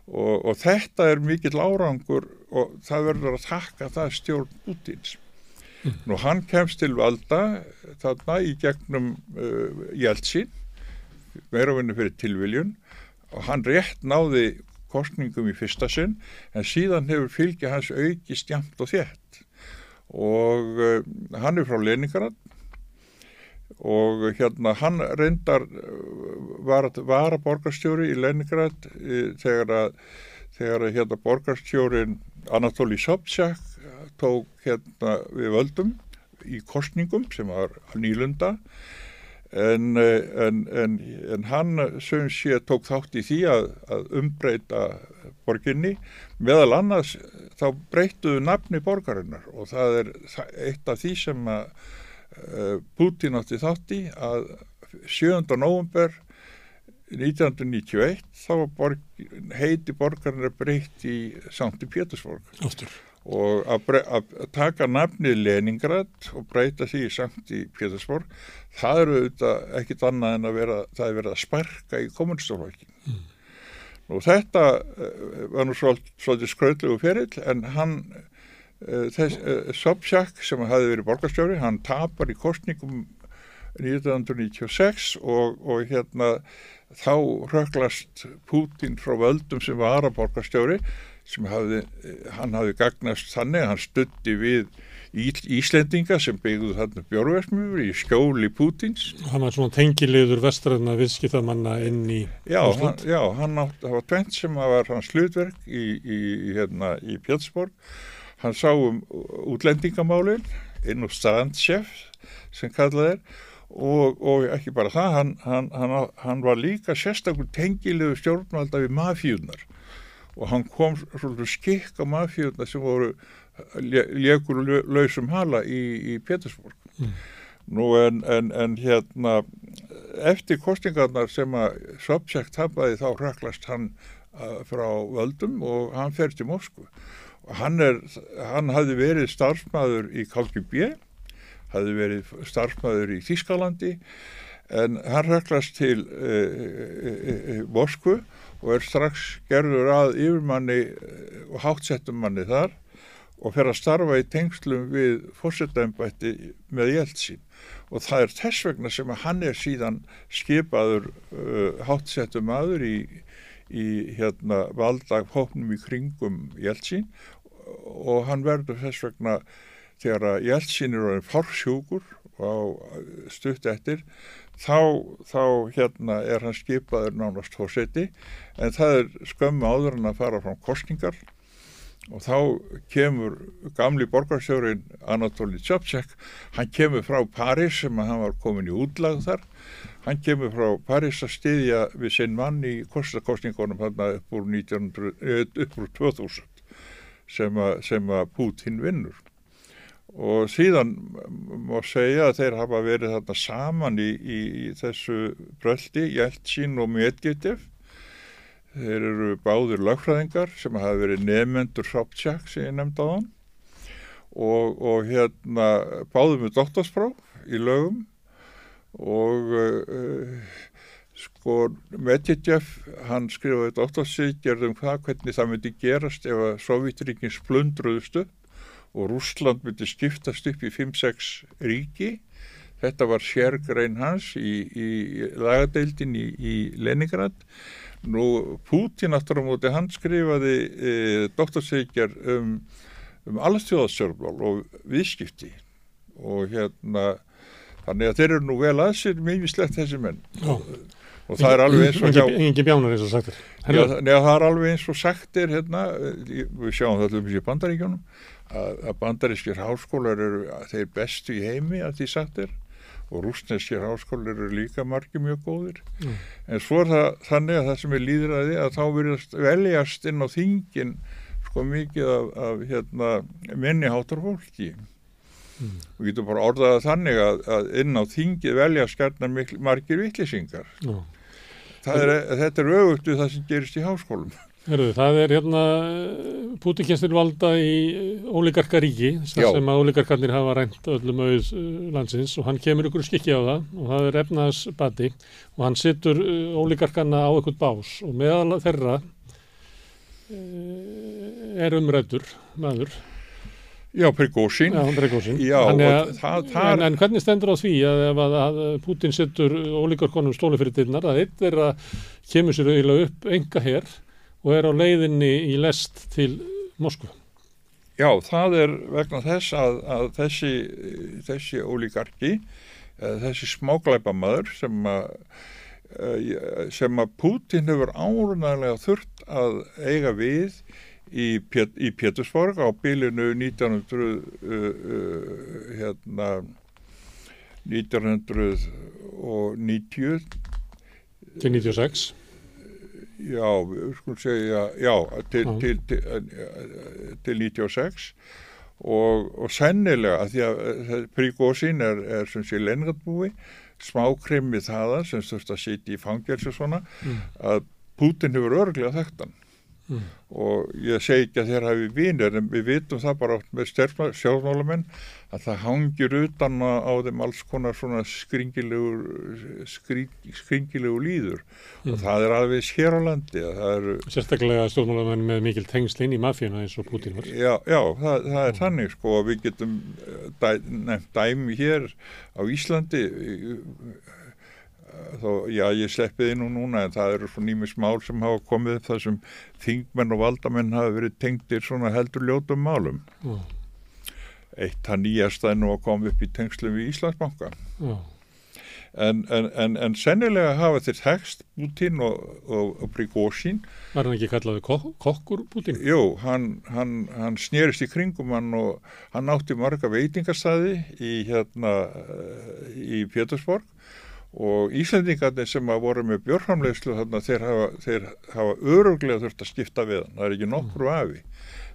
Og, og þetta er mikill árangur og það verður að taka það stjórn útins Nú hann kemst til valda þarna í gegnum uh, Jeltsin, meira vinnu fyrir tilviljun og hann rétt náði kostningum í fyrsta sinn en síðan hefur fylgja hans auki stjamt og þétt. Og uh, hann er frá Leningrad og hérna hann reyndar uh, var, að borgarstjóri í Leningrad uh, þegar að, þegar að hérna borgarstjórin Anatoli Sobchak tók hérna við völdum í kostningum sem var nýlunda. En, en, en, en hann sem sé tók þátt í því að, að umbreyta borginni. Meðal annars þá breyttuðu nafni borgarinnar og það er eitt af því sem að uh, Putin átti þátti að 7. november 1991 þá borg, heiti borgarinnar breytt í Sankti Pétursborg. Ástur og að, að taka nafnið Leningrad og breyta því í Sankti Pétursborg það eru auðvitað ekkit annað en að vera það er verið að sparka í kommunistaflokkin mm. og þetta uh, var nú svolítið, skröðlegu ferill en hann uh, þess, uh, Sobchak sem hafi verið borgarstjóri hann tapar í kostningum 1996 og, og hérna þá röklast Putin frá völdum sem var að borgarstjóri sem hafði, hann hafði gagnast þannig að hann stutti við Íslendinga sem byggðu þarna bjórversmjúur í skjóli Pútins. Hann var svona tengilegur vestræðna viðskiptamanna inn í Já, hann, já, hann átt, það var tvent sem var hans hlutverk í, í, hérna, í Pjölsborg. Hann sá um útlendingamálinn inn úr strandsjef sem kallað er og, og ekki bara það, hann, hann, hann var líka sérstaklega tengilegur stjórnvalda við mafjúnar og hann kom svolítið skikk á mafíuna sem voru legur lausum hala í, í Pétursborg mm. nú en, en, en hérna eftir kostingarnar sem að Sobchak tapaði þá raklast hann uh, frá völdum og hann fer til Moskvu og hann er hann hafði verið starfsmæður í KGB hafði verið starfsmæður í Þískalandi en hann raklast til uh, uh, Moskvu og er strax gerður að yfirmanni eh, og hátsettum manni þar og fer að starfa í tengslum við fórsetæmbætti með Jeltsin. Og það er þess vegna sem að hann er síðan skipaður uh, hátsettum aður í, í hérna valdag hóknum í kringum Jeltsin. Og hann verður þess vegna þegar að Jeltsin er fársjúkur og stutt eftir þá, þá hérna er hann skipaður nánast fórseti en það er skömmu áður en að fara frá kostningar og þá kemur gamli borgarsjórin Anatoli Tjopsek hann kemur frá Paris sem að hann var komin í útlag þar. Hann kemur frá Paris að styðja við sinn mann í kostakostningunum upp úr, 1900, eh, upp úr 2000 sem að, sem að Putin vinnur og síðan má segja að þeir hafa verið þarna saman í, í, í þessu bröldi, Jeltsin og Medvedev. Þeir eru báður lagfræðingar sem hafa verið nefnendur Sobchak sem ég nefndi á hann og, og hérna báður með doktorsprá í lögum. Og uh, sko Medvedev hann skrifaði doktorsíkjörðum hvað hvernig það myndi gerast ef að Sovjetríkinn splundruðustu og Rúsland myndi skiptast upp í 5-6 ríki. Þetta var sérgrein hans í, í lagadeildin í, í Leningrad. Nú Pútin aftur á móti hann skrifaði e, doktorsveikjar um, um allstjóðasörflál og viðskipti og hérna þannig að þeir eru nú vel aðsir mjög slett þessi menn. Já og það er alveg eins og hjá engin bjánar eins og sagt er það er alveg eins og sagt er hérna, við sjáum þetta um þessi bandaríkjónum að, að bandarískir háskólar eru þeir bestu í heimi að því sagt er og rúsneskir háskólar eru líka margi mjög góðir mm. en svo er það þannig að það sem er líðræði að þá verðast veljast inn á þingin sko mikið af, af hérna, minniháttar fólki mm. við getum bara orðaða þannig að, að inn á þingið velja skarnar margir vittlisingar mm. er, þetta er auðvitað það sem gerist í háskólum Herðu, það er hérna Pútinkestir valda í ólíkarka ríki sem að ólíkarkarnir hafa rænt öllum auð uh, landsins og hann kemur ykkur skikki á það og það er efnaðsbati og hann sittur ólíkarkarna á eitthvað bás og meðal þeirra er umrættur maður Já, Prigósin. Já, Prigósin. Já, það, það, en, en hvernig stendur á því að að, að Putin setur ólíkarkonum stóli fyrir dyrnar að eitt er að kemur sér auðvitað upp enga herr og er á leiðinni í lest til Moskva. Já, það er vegna þess að, að þessi, þessi ólíkarki, þessi smáglæpamaður sem að sem að Putin hefur ánægilega þurft að eiga við í, Pét, í Pétursborg á bylinu 1900 uh, uh, hérna 1990 til 96 Já, við skulum segja, já, til, já. til, til, til 96 og, og sennilega að því að Príkósin er, er sem sé lengatbúi, smákrimmi þaðan sem þurft að sitja í fangelsi og svona, mm. að Putin hefur örglega þekktan mm. og ég segi ekki að þeir hafi vinir en við vitum það bara með sjálfmálamenn að það hangir utan á þeim alls konar svona skringilegu skring, skringilegu líður mm. og það er alveg hér á landi er, Sérstaklega stjórnmálamenn með mikil tengslinn í mafíuna eins og Putin var Já, já það, það er mm. þannig sko við getum eh, dæ, nefnt dæmi hér á Íslandi þó, já, ég sleppi þið nú núna en það eru svona nýmis mál sem hafa komið þar sem þingmenn og valdamenn hafa verið tengtir svona heldur ljótum málum mm. eitt það nýjasta er nú að koma upp í tengslu við Íslandsbanka mm. en, en, en, en sennilega hafa þeir tekst Putin og, og, og Prigozhin Var hann ekki kallaði kok kokkur Putin? Jú, hann, hann, hann snýrist í kringum hann og hann átti marga veitingastæði í hérna í Pétursborg og Íslandingarnir sem að voru með bjórframlegslu þannig að þeir hafa, þeir hafa öruglega þurft að skipta við hann, það er ekki nokkru mm. afi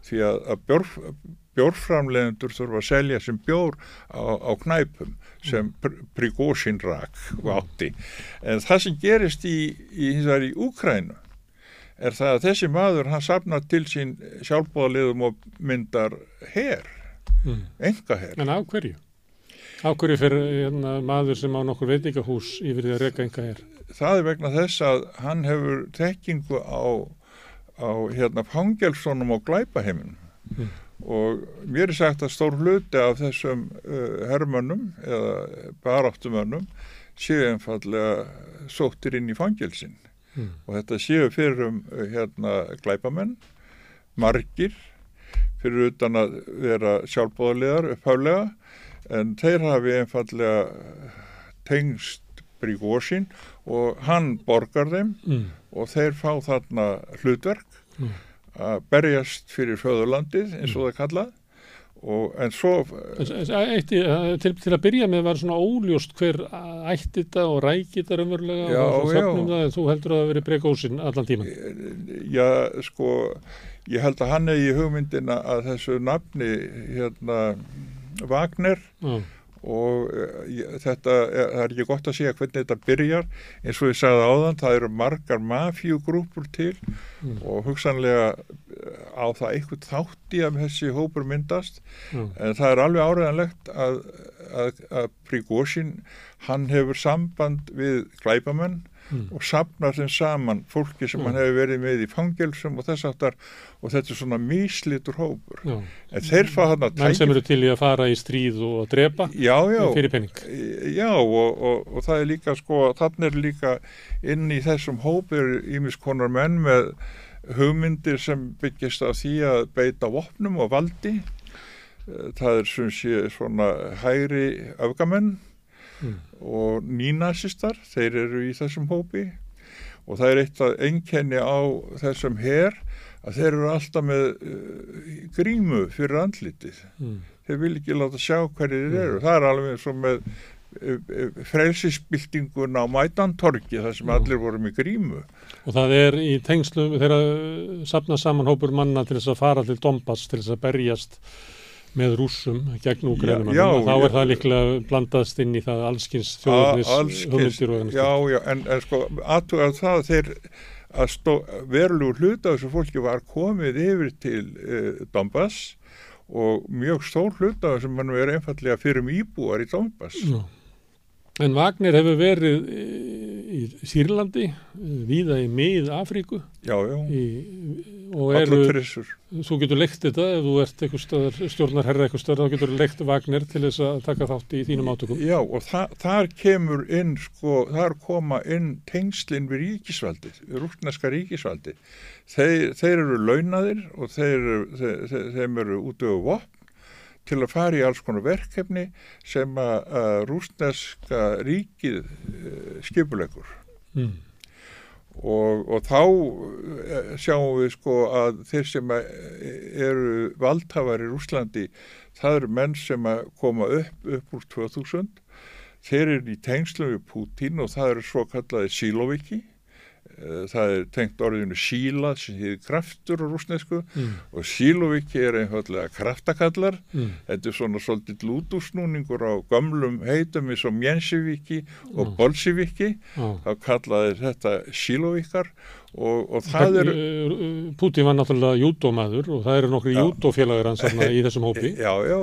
því að, að bjór, bjórframlegendur þurfa að selja sem bjór á, á knæpum sem mm. Prigozhin rak átti en það sem gerist í, í, í Úkrænu er það að þessi maður hann sapnar til sín sjálfbóðaliðum og myndar herr, mm. enga herr En á hverju? Ákverju fyrir hérna, maður sem á nokkur veitingahús yfir því að reyka enga er? Það er vegna þess að hann hefur tekkingu á, á hérna, fangelsónum og glæpaheimin mm. og mér er sagt að stór hluti af þessum uh, herrmönnum eða baráttumönnum séu einfallega sóttir inn í fangelsin mm. og þetta séu fyrir um uh, hérna, glæpamenn, margir fyrir utan að vera sjálfbóðarlegar upphálega en þeir hafi einfallega tengst Brígósin og hann borgar þeim mm. og þeir fá þarna hlutverk mm. að berjast fyrir föðurlandið eins og mm. það kallað og en svo Eitt, til, til að byrja með var svona óljóst hver ætti þetta og rækit þetta raunverulega já, og það, þú heldur að það veri Brígósin allan tíman Já sko ég held að hann er í hugmyndina að þessu nafni hérna Wagner mm. og uh, þetta er, er ekki gott að segja hvernig þetta byrjar eins og ég sagði áðan, það eru margar mafjúgrúpur til mm. og hugsanlega eh, á það eitthvað þátti að þessi hópur myndast mm. en það er alveg áreðanlegt að, að, að Prigozhin hann hefur samband við glæbamenn mm. og sapnar þeim saman fólki sem mm. hann hefur verið með í fangelsum og þess aftar og þetta er svona míslitur hópur já. en þeir fá hann að tækja menn sem eru til í að fara í stríð og drepa já, já, fyrir penning já og, og, og það er líka sko þannig er líka inn í þessum hópur ímiskonar menn með hugmyndir sem byggist á því að beita vopnum og valdi eh, það er svona hægri öfgamenn mm. og nínasistar, þeir eru í þessum hópi og það er eitt að enkenni á þessum her að þeir eru alltaf með uh, grímu fyrir andlitið mm. þeir vil ekki láta sjá hverju þeir eru mm. það er alveg eins og með uh, frelsisbyltingun á mætantorki þar sem mm. allir voru með grímu og það er í tengslu þegar sapna saman hópur manna til þess að fara til Dombas til þess að berjast með rúsum gegn úgrænum þá er það líklega blandast inn í það allskins þjóðurnis hugmyndir og Já, já, en, en sko aðtugað það þeir að stó, verulegur hlut af þessu fólki var komið yfir til uh, Donbass og mjög stór hlut af þessum mann verið einfallega fyrir íbúar í Donbass. Já. En Wagner hefur verið í Sýrlandi, viða í mið Afríku. Já, já. Í, og eru, þú getur leikt þetta ef þú ert eitthvað stjórnarherra eitthvað stöðar, þá getur leikt Wagner til þess að taka þátt í þínum átökum. Já, og þa þar kemur inn, sko, þar koma inn tengslinn við ríkisvaldi, rúkneska ríkisvaldi. Þeir, þeir eru launadir og þeir, þeir, þeim eru út af vopn til að fara í alls konar verkefni sem að, rúsneska ríkið uh, skipulegur mm. Og, og þá uh, sjáum við sko að þeir sem eru valdhafar í Rúslandi það eru menn sem koma upp upp úr 2000 þeir eru í tengslu við Putin og það eru svo kallaði Síloviki. Eh, það er tengt orðinu síla sem hefur kraftur á rúsnesku mm. og síloviki er einfallega kraftakallar. Mm. þetta er svona svolítið lútusnúningur á gamlum heitum eins og Mjensiviki og mm. Bolsiviki þá kallaði þetta sílovikar og, og það er Putin var náttúrulega júdómaður og það eru nokkru júdófélagur hans í þessum hópi. Já, já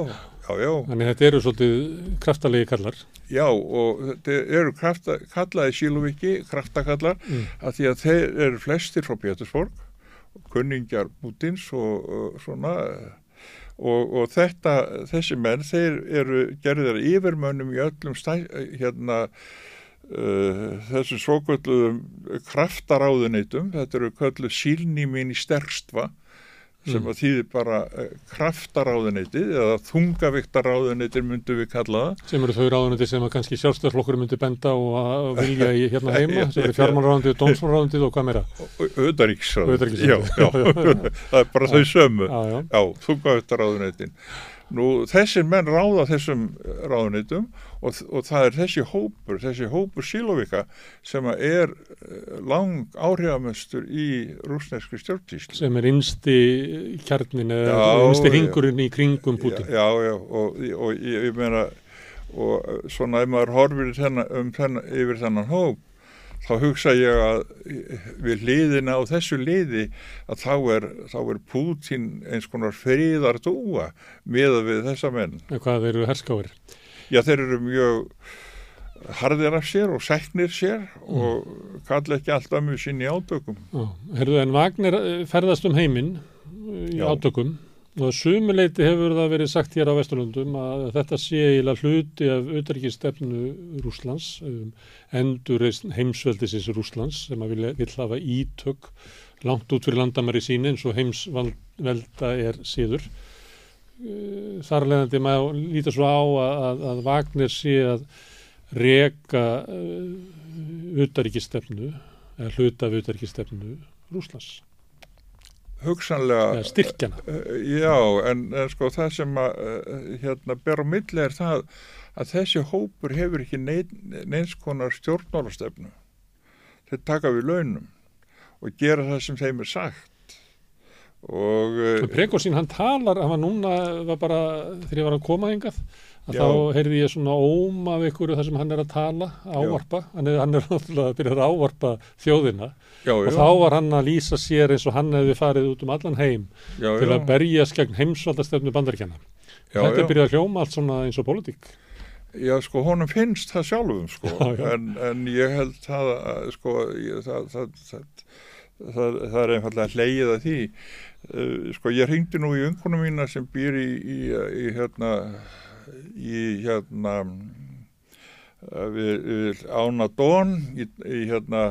Já, já. Þannig þetta eru svolítið kraftalegi kallar. Já og þetta eru krafta, kallaði Síluvíki, kraftakallar, mm. að því að þeir eru flestir frá Pétursborg, kunningjar Bútins og, og svona og, og þetta, þessi menn, þeir eru gerðir yfirmönnum í öllum stæ, hérna uh, þessu svokvölduðum kraftaráðuneytum, þetta eru kölluð sílnýmin í sterkstva sem að þýðir bara eh, kraftaráðuneytið eða þungaviktaráðuneytir myndu við kalla það. Sem eru þau ráðuneytir sem að kannski sjálfstæðarflokkur myndu benda og vilja í hérna heima sem eru fjármálráðundið, dómsmáráðundið og hvað meira? Öðaríksráðundið já, já, það er bara þau sömu. Já, já. Þungaviktaráðuneytin Nú þessir menn ráða þessum ráðunitum og, og það er þessi hópur, þessi hópur Sílovika sem er eh, lang áhrifamöstur í rúsneski stjórnstíslu. Sem er innsti kjarnin eða innsti hingurinn í kringum Putin. Já, já, og, og ég, ég meina, og svona ef maður horfir um þennan, yfir þennan hóp þá hugsa ég að við liðina á þessu liði að þá er, þá er Pútin eins konar friðardúa með við þessa menn. Hvað eru herskáir? Já, þeir eru mjög harðir af sér og sæknir sér mm. og kalla ekki alltaf mjög sinni átökum. Herðu en Vagner eh, ferðast um heiminn eh, í Já. átökum og sumuleiti hefur það verið sagt hér á Vesturlundum að þetta sé eiginlega hluti af auðverkistefnu Rúslands, um, endur heimsveldisins Rúslands sem að vilja, vil hafa ítök langt út fyrir landamæri síni eins og heimsvelda er síður. Uh, þar leðandi maður líta svo á að, að Vagner sé að reka auðverkistefnu eða hluta af auðverkistefnu Rúslands hugsanlega styrkjana. eh, já en, en sko það sem að eh, hérna ber á milli er það að þessi hópur hefur ekki neins konar stjórnmálastefnu. Þeir taka við launum og gera það sem þeim er sagt. Og eh, Prekosín hann talar, hann var núna var bara þegar ég var að koma hengað að Já. þá heyrði ég svona óm af ykkur þar sem hann er að tala, ávarpa. Hann er, hann er náttúrulega að byrja að ávarpa þjóðina. Já, og já. þá var hann að lýsa sér eins og hann hefði farið út um allan heim til að berjast gegn heimsvaldastöfnu bandaríkjana þetta byrjaði að hljóma allt svona eins og politík Já sko honum finnst það sjálfum sko. En, en ég held það sko ég, það, það, það, það er einfallega hleyið að því. Uh, sko ég ringdi nú í ungunum mína sem býr í, í, í hérna í hérna við, við Ána Dón í, í hérna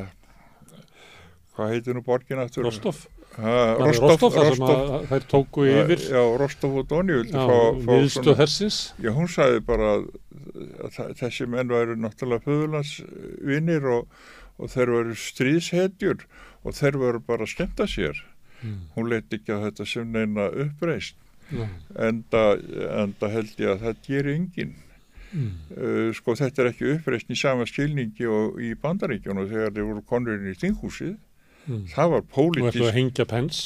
hvað heitir nú borgin aftur? Rostov. Rostov, Rostov þær tóku yfir? já, Rostov og Dóni viðstu hersins. Já, hún sagði bara að þessi menn væru náttúrulega föðurlandsvinnir og, og þeir væru stríðshetjur og þeir væru bara að skemta sér. Mm. hún leti ekki að þetta sem neina uppreist enda, enda held ég að það gerir enginn mm. uh, sko þetta er ekki uppreist í sama skilningi og í bandaríkjónu þegar þeir voru konurinn í þinghúsið mm. það var pólitísk og ætlaði að hengja pens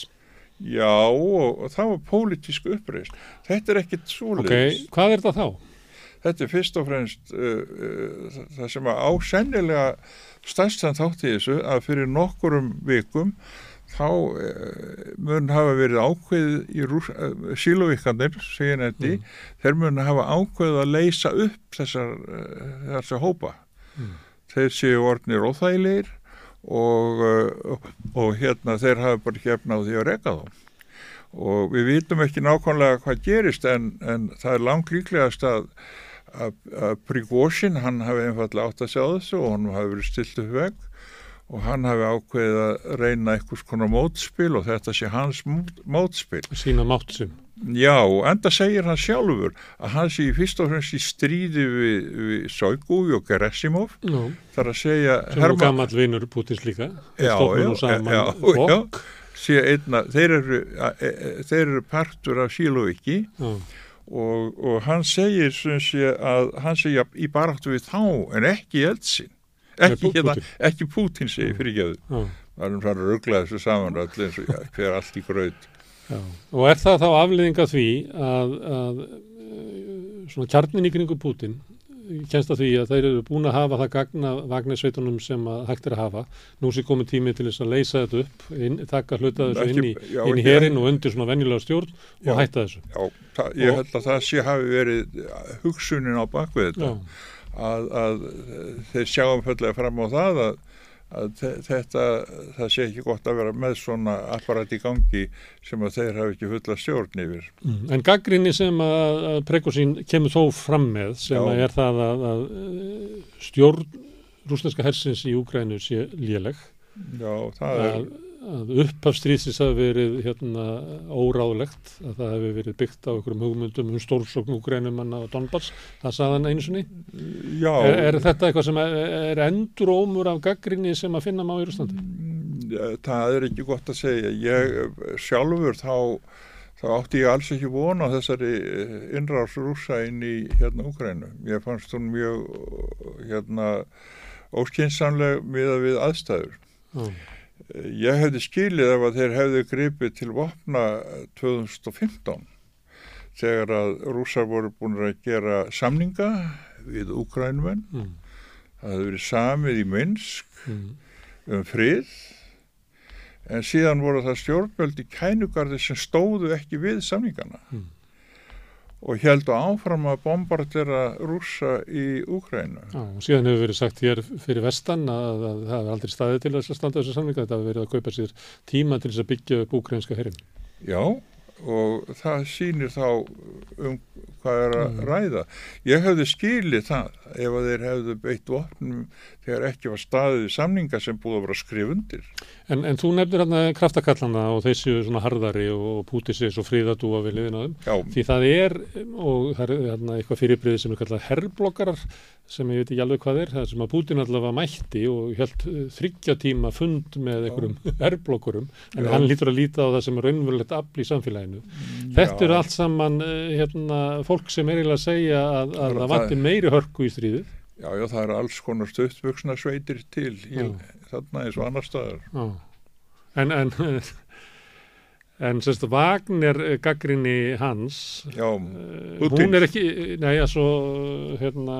já og, það var pólitísk uppreist þetta er ekkit svoleiðis ok, hvað er það þá? þetta er fyrst og fremst uh, uh, það sem að ásennilega stærstan þátt í þessu að fyrir nokkurum vikum þá eh, mun hafa verið ákveð í eh, síluvíkandir, mm. þeir mun hafa ákveð að leysa upp þessar, eh, þessar hópa. Mm. Þeir séu orðnir óþægilegir og, og, og hérna þeir hafa bara hefna á því að reyka þá. Og við vitum ekki nákvæmlega hvað gerist en, en það er langt líklegast að, að, Prigósin, hann hafi einfallega átt að sjá þessu og hann hafi verið stilt upp veg og hann hafi ákveðið að reyna einhvers konar mótspil og þetta sé hans mótspil. Sína mátsum. Já, enda segir hann sjálfur að hann sé fyrst og fremst í stríði við, við Sóigúi og Gerasimov. No. þar að segja sem Herman... og gammal vinnur Putins líka. Já, já, já, já sé einna, þeir eru, e, e, þeir eru partur af Sílóviki og, og hann segir sé, að hann segja í baráttu við þá en ekki eldsinn ekki, hérna, ekki Putin segi fyrir geðu það er um svona rugglaði þessu saman allir eins og hver allt í gröð og er það þá afliðinga því að, að svona kjarnin í kringu Putin kennst að því að þeir eru búin að hafa það gagna vagnisveitunum sem hægt er að hafa. Nú sé komið tími til þess að leysa þetta upp inn, taka hluta þessu inn í, já, inn í herin og undir svona venjulega stjórn já, og hætta þessu. Já, það, ég held að það sé hafi verið hugsunin á bakvið þetta að, að þeir sjáum föllega fram á það að að þetta, það sé ekki gott að vera með svona apparat í gangi sem að þeir hafa ekki fulla stjórn yfir. Mm. En gaggrinni sem að, að Prekosín kemur þó fram með sem Já. að er það að, að stjórn rúsneska hersins í Úgrænu sé léleg. Já, það er að upphafstríðsins hafi verið hérna, óráðlegt að það hefði verið byggt á einhverjum hugmyndum um stórsókn úgrænumanna á Donbass. Það saðan einu sinni. Er, er þetta eitthvað sem er, er endur ómur af gaggrinni sem að finna má í Rúslandi? Mm, það er ekki gott að segja. Ég sjálfur þá þá átti ég alls ekki vona þessari eh, innráðs rúsa inn í hérna Úgrænu ég fannst hún mjög hérna óskynsamleg miða við aðstæður. Mm. Ég hefði skilið ef að þeir hefði gripið til vopna 2015 þegar að rúsar voru búin að gera samninga við Ukrænumenn. Mm. Það hefði verið samið í Minsk mm. um frið en síðan voru það stjórnvöldi kænugarði sem stóðu ekki við samningana. Mm og heldu áfram að bombardera rúsa í Úkrænu. Já, og síðan hefur verið sagt hér fyrir vestan að, að það hefur aldrei staðið til þess að standa þessu samlinga, þetta hefur verið að kaupa sér tíma til þess að byggja upp úkrænska herrin. Já, og það sýnir þá um hvað er að mm. ræða. Ég hefði skilið það ef að þeir hefðu beitt vopnum þegar ekki var staðið í samninga sem búið að vera skrifundir. En, en þú nefnir hérna kraftakallana og þessi svona harðari og pútið sér svo fríðadúa við liðinaðum. Því það er, og það er hérna eitthvað fyrirbriði sem er kallað herrblokkarar sem ég veit ekki alveg hvað er, það sem að Putin allavega mætti og held eh, þryggja tíma fund með einhverjum erblokkurum en Já. hann lítur að líta á það sem er raunverulegt afl í samfélaginu. Já. Þetta eru allt saman eh, hérna, fólk sem er eiginlega að segja að, að það vantir meiri hörku í stríðið. Já, já, það eru alls konar stöðtvöksna sveitir til í, þarna eins og annar staðar. Já. En, en En semst Vagner eh, gaggrinni hans, Já, uh, hún er ekki, nei, altså, hérna,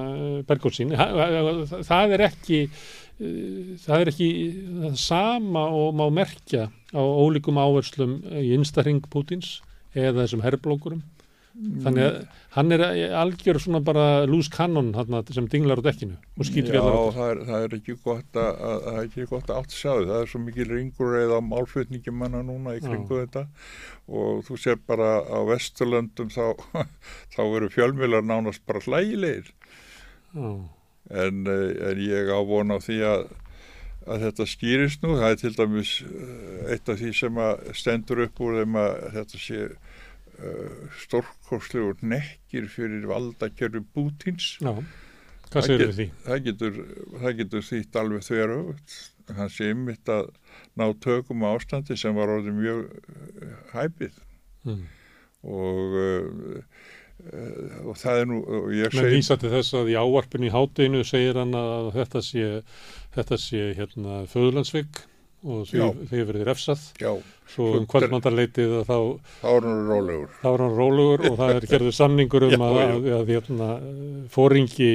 Bergótsín, það er ekki, uh, það er ekki það sama og má merkja á ólíkum áherslum í instaring Pútins eða þessum herrblókurum þannig að hann er algjör svona bara cannon hann, sem dinglar á dekkinu og skýtur Já, það er, það er ekki gott að, að, að ekki gott að átt sjá þau, það er svo mikil ringur eða málflutningi manna núna í kringu Já. þetta. Og þú sér bara á Vesturlöndum þá, þá eru fjölmjölar nánast bara hlægilegir. En, eh, en ég ávona á því að að þetta skýrist nú, það er til dæmis eh, eitt af því sem stendur upp úr þeim að þetta sé uh, stórkoslegur nekkir fyrir valdakjörðu Bútins Já, hvað segir þið því? Það getur, það getur þýtt alveg þverju hann sé ymmit að ná tökum ástandi sem var orðið mjög uh, hæpið. Mm. og uh, og það er nú menn vísa til þess að í áarpinu í hátdeinu segir hann að þetta sé þetta sé hérna föðurlandsvigg og því hefur verið refsað. Já. svo um kvöldmandarleitið þá þá er hann rólegur. þá er hann rólegur og það er gerður samningur um já, að, að, að hérna, fóringi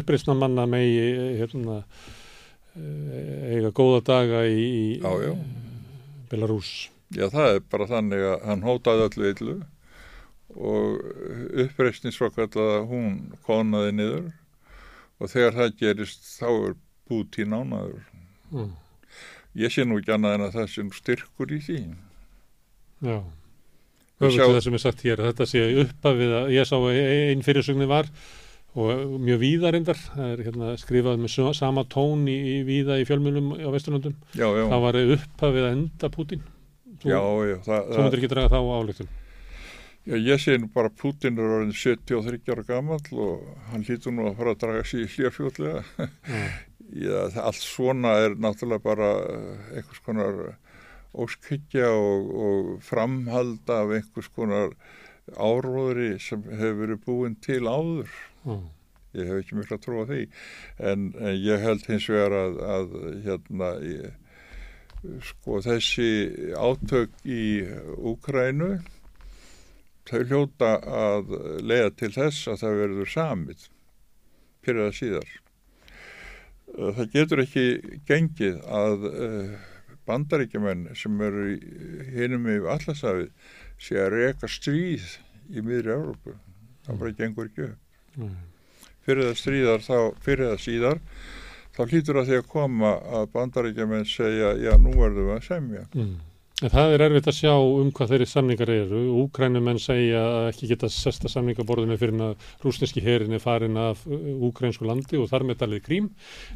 uppreysnamanna megi hérna, eiga góða daga í, í Belarus Já. Það er bara þannig að hann hótaði öllu yllu og uppreysnisvakallaða hún konaði niður og þegar það gerist þá er Putin ánaður mm ég sé nú ekki annað en að það sé styrkur í því. Já. Öfum það sem er sagt hér, þetta sé uppafið að ég sá einn fyrirsögni var og mjög víðarindar það er hérna, skrifað með sama tón í, í víða í fjölmjölum á Vesturlundum það var uppafið að enda Putin þú, myndir ekki draga þá álíktun Já, ég sé nú bara Putin er orðin 73 ára gammal og hann lítur nú að fara að draga sér í hljófjóðlega Já, allt svona er náttúrulega bara eh, einhvers konar óskhyggja og, og framhald af einhvers konar áróðri sem hefur verið búin til áður. Mm. ég hef ekki mjög að trúa því en, en ég held hins vegar að, að hérna ég, sko þessi átök í Úkrænu þau hljóta að leiða til þess að það verður samið fyrir það síðar það getur ekki gengið að uh, bandaríkjumenn sem eru hinnum yfir allarsafið sé að reyka stríð í miðri Európu. Það bara gengur ekki upp. Mm. Fyrir það stríðar þá, fyrir það síðar, þá hlýtur að því að koma að bandaríkjumenn segja, já nú verðum við að semja. Mm. Það er erfitt að sjá um hvað þeirri samningar eru. Úkrænumenn segja að ekki geta sesta samningaborðinu fyrir að rúsneski herin er farin af úkrænsku landi og þar með talið krím.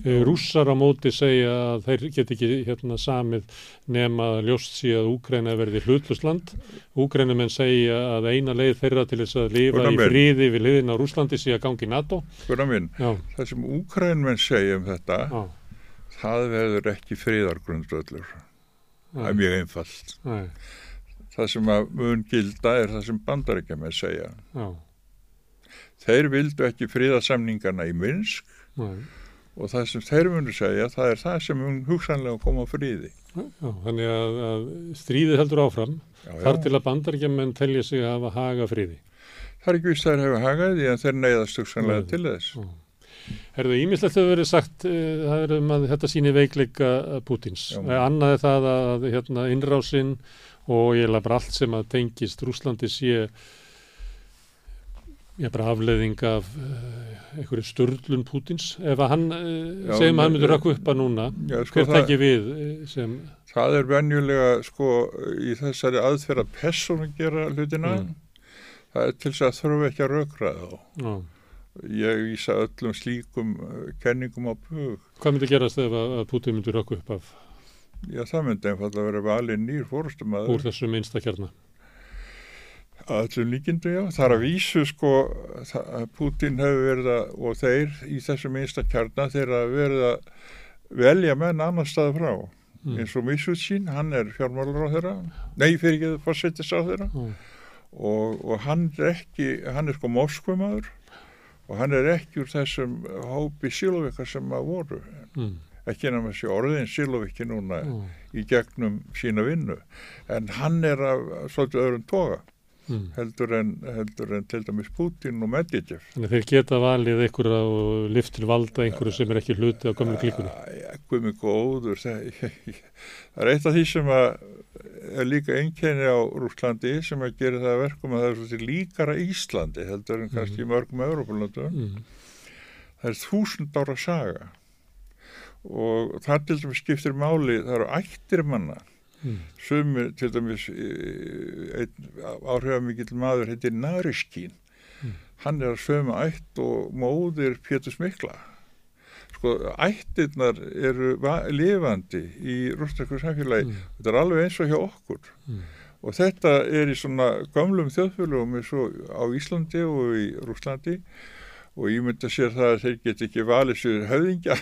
Mm. Rússar á móti segja að þeir get ekki hérna, samið nema ljóst síðan að Úkræna verði hlutlustland. Úkrænumenn segja að eina leið þeirra til þess að lifa í fríði við liðin á Rúslandi sé að gangi NATO. Minn, það sem Úkrænumenn segja um þetta, Já. það verður ekki fríðargrundvöldur það er mjög einfalt. Nei. það sem að mun gilda er það sem bandaríkja með segja. Já. þeir vildu ekki fríða samningarna í Minsk Nei. og það sem þeir munu segja það er það sem mun hugsanlega koma fríði Já, þannig að, að stríði heldur áfram þar til að bandaríkja menn telja sig að hafa haga fríði það er ekki vist að þeir hafa hagaði en þeir neyðast hugsanlega til þess Herðu, ímislegt hefur verið sagt, uh, er um að þetta síni veikleika Pútins. Annaði það að hérna, innrásinn og ég laði bara allt sem að tengist Rúslandi sé ég bara afleðing af uh, einhverju störlun Pútins. Ef að hann, uh, segjum að hann myndur rakku upp að núna, já, sko, hver tekki við sem... Það er venjulega sko í þessari aðferð að persónu gera hlutina. Mm. Það er til þess að þurfu ekki að raukraða þá. Ég vísa öllum slíkum uh, kenningum á bug. Hvað myndi gerast ef að Putin myndi rökku upp af? Já, það myndi einfalda að vera valin nýr fórustumæður. Úr þessu minnsta kjarnar? Öllum líkindu, já. Það er að vísu, sko, að Putin hefur verið að, og þeir í þessu minnsta kjarnar, þeir að verið að velja menn annar staði frá. Mm. eins og Misuchin, hann er fjármálur á þeirra, nei, fyrir ekki það fórsettis á þeirra mm. og, og hann er ekki, hann er sko Moskvumadur og hann er ekki úr þessum hópi sílóvikar sem að voru mm. ekki náma þessi orðin sílóviki núna mm. í gegnum sína vinnu en hann er af svolítið öðrum toga mm. heldur, en, heldur en til dæmis Putin og Medvedev Þannig þeir geta valið einhverju og liftir valda einhverju sem er ekki hluti á gömur klíkunni Ekki mjög góður það er eitt af því sem að er líka einkenni á Rúslandi sem að gera það verkum að það er svolítið líkara Íslandi heldur en kannski mm. mörgum Európa-landum mm. það er þúsund ára saga og það til dæmis skiptir máli það eru ættir manna mm. sumi til dæmis áhrifamikil maður heitir Nariskín mm. hann er sömu ætt og móðir Pétur Smikla sko ættirnar eru lifandi í rústaklu samfélagi mm. þetta er alveg eins og hjá okkur mm. og þetta er í svona gamlum þjóðfélagum eins og á Íslandi og í Rúslandi og ég myndi að sér það að þeir get ekki valið sér höfðingja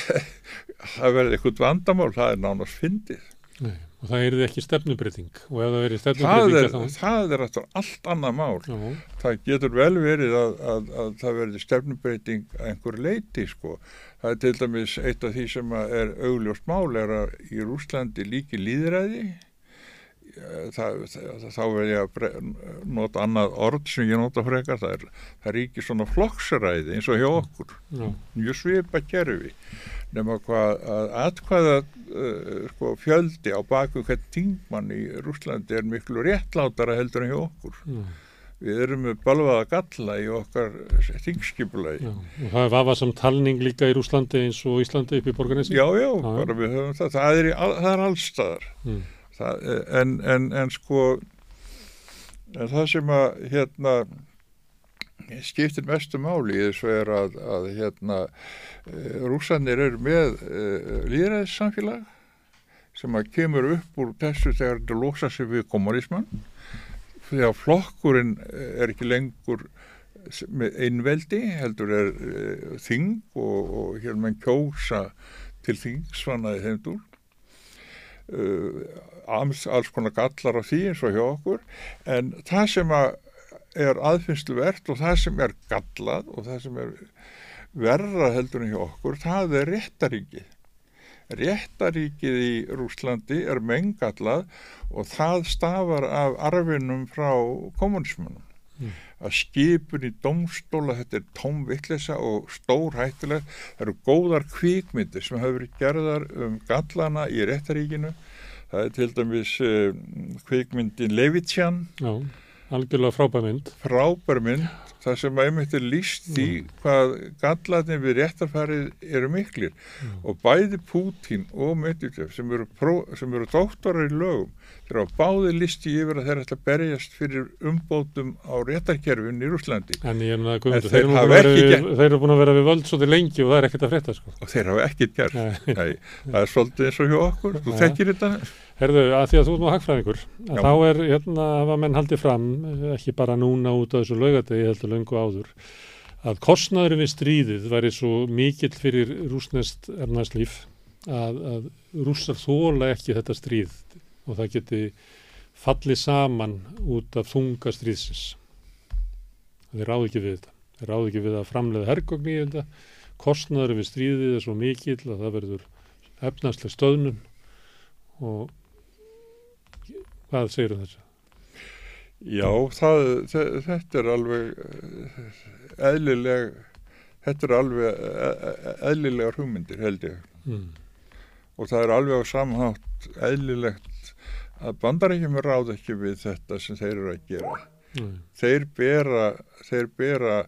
það verði eitthvað vandamál það er nánast fyndið Nei Og það er ekki stefnubrytting og ef það verið stefnubrytting það, þá... það er allt annað mál. Já. Það getur vel verið að, að, að það verið stefnubrytting einhver leiti sko. Það er til dæmis eitt af því sem er augljóst mál er að í Rúslandi líki líðræði. Það, það, þá verð ég nota annað orð sem ég nota frekar. Það er, er ekki svona flokksaræði eins og hjá okkur. Já. Mjög svipa kerfi nema hvað að atkvæða uh, sko, fjöldi á baku hvern tíngmann í Rúslandi er miklu réttlátara heldur en hjá okkur mm. við erum með balvaða galla í okkar þingskipulagi og það er vafa sem talning líka í Rúslandi eins og Íslandi upp í borganessi já já, ah. bara höfum það það er, í, það er allstaðar mm. Það, en, en, en sko en það sem að hérna skiptir mestu máli í þessu er að, að hérna, e, rúsanir eru með e, líðræðissamfélag sem að kemur upp úr þessu þegar þetta lósa sig við kommunisman því að flokkurinn er ekki lengur með einveldi heldur er e, þing og, og hér mann kjósa til þing svanaði þeimdur uh, alls konar gallar á því eins og hjá okkur en það sem að er aðfinnsluvert og það sem er gallað og það sem er verra heldur en hjá okkur, það er réttaríkið. Réttaríkið í Rúslandi er mengallað og það stafar af arfinum frá kommunismunum. Mm. Að skipun í domstóla, þetta er tómvittlisa og stór hættileg. Það eru góðar kvíkmyndir sem hafa verið gerðar um gallana í réttaríkinu. Það er til dæmis uh, kvíkmyndin Levitsjan. Já algjörlega frábærmynd frábærmynd, það sem einmitt er líst í mm. hvað gallatni við réttarfærið eru miklir. Mm. og bæði Pútín og Medvedev sem eru, eru dóttorar í lögum þeir hafa báði listi yfir að þeir ætla að berjast fyrir umbótum á réttarkerfin í Rúslandi en ég er náttúrulega að þeir eru búin að vera við völd svolítið lengi og það er ekkert að frétta sko. og þeir hafa ekkert gert. Nei, það er svolítið eins og hjá okkur, þú þekkir þetta? Herðu, að því að þú er nú hagfræðingur þá er, hérna, hafa menn haldið fram ekki bara núna út á þessu laugadegi heldur löngu áður að kostnaður við stríðið væri svo mikill fyrir rúsnest ernaðslíf að, að rússar þóla ekki þetta stríð og það geti fallið saman út af þunga stríðsins. Þeir ráð ekki við þetta. Þeir ráð ekki við að framlega hergogni í þetta. Kostnaður við stríðið er svo mikill að það verður efnarslega stöðnum og hvað segir um þessu? Já, það, þetta er alveg eh, eðlileg þetta er alveg eh, eh, eðlilegar hugmyndir held ég mm. og það er alveg á samhátt eðlilegt að bandarækjum ráð ekki við þetta sem þeir eru að gera mm. þeir bera þeir bera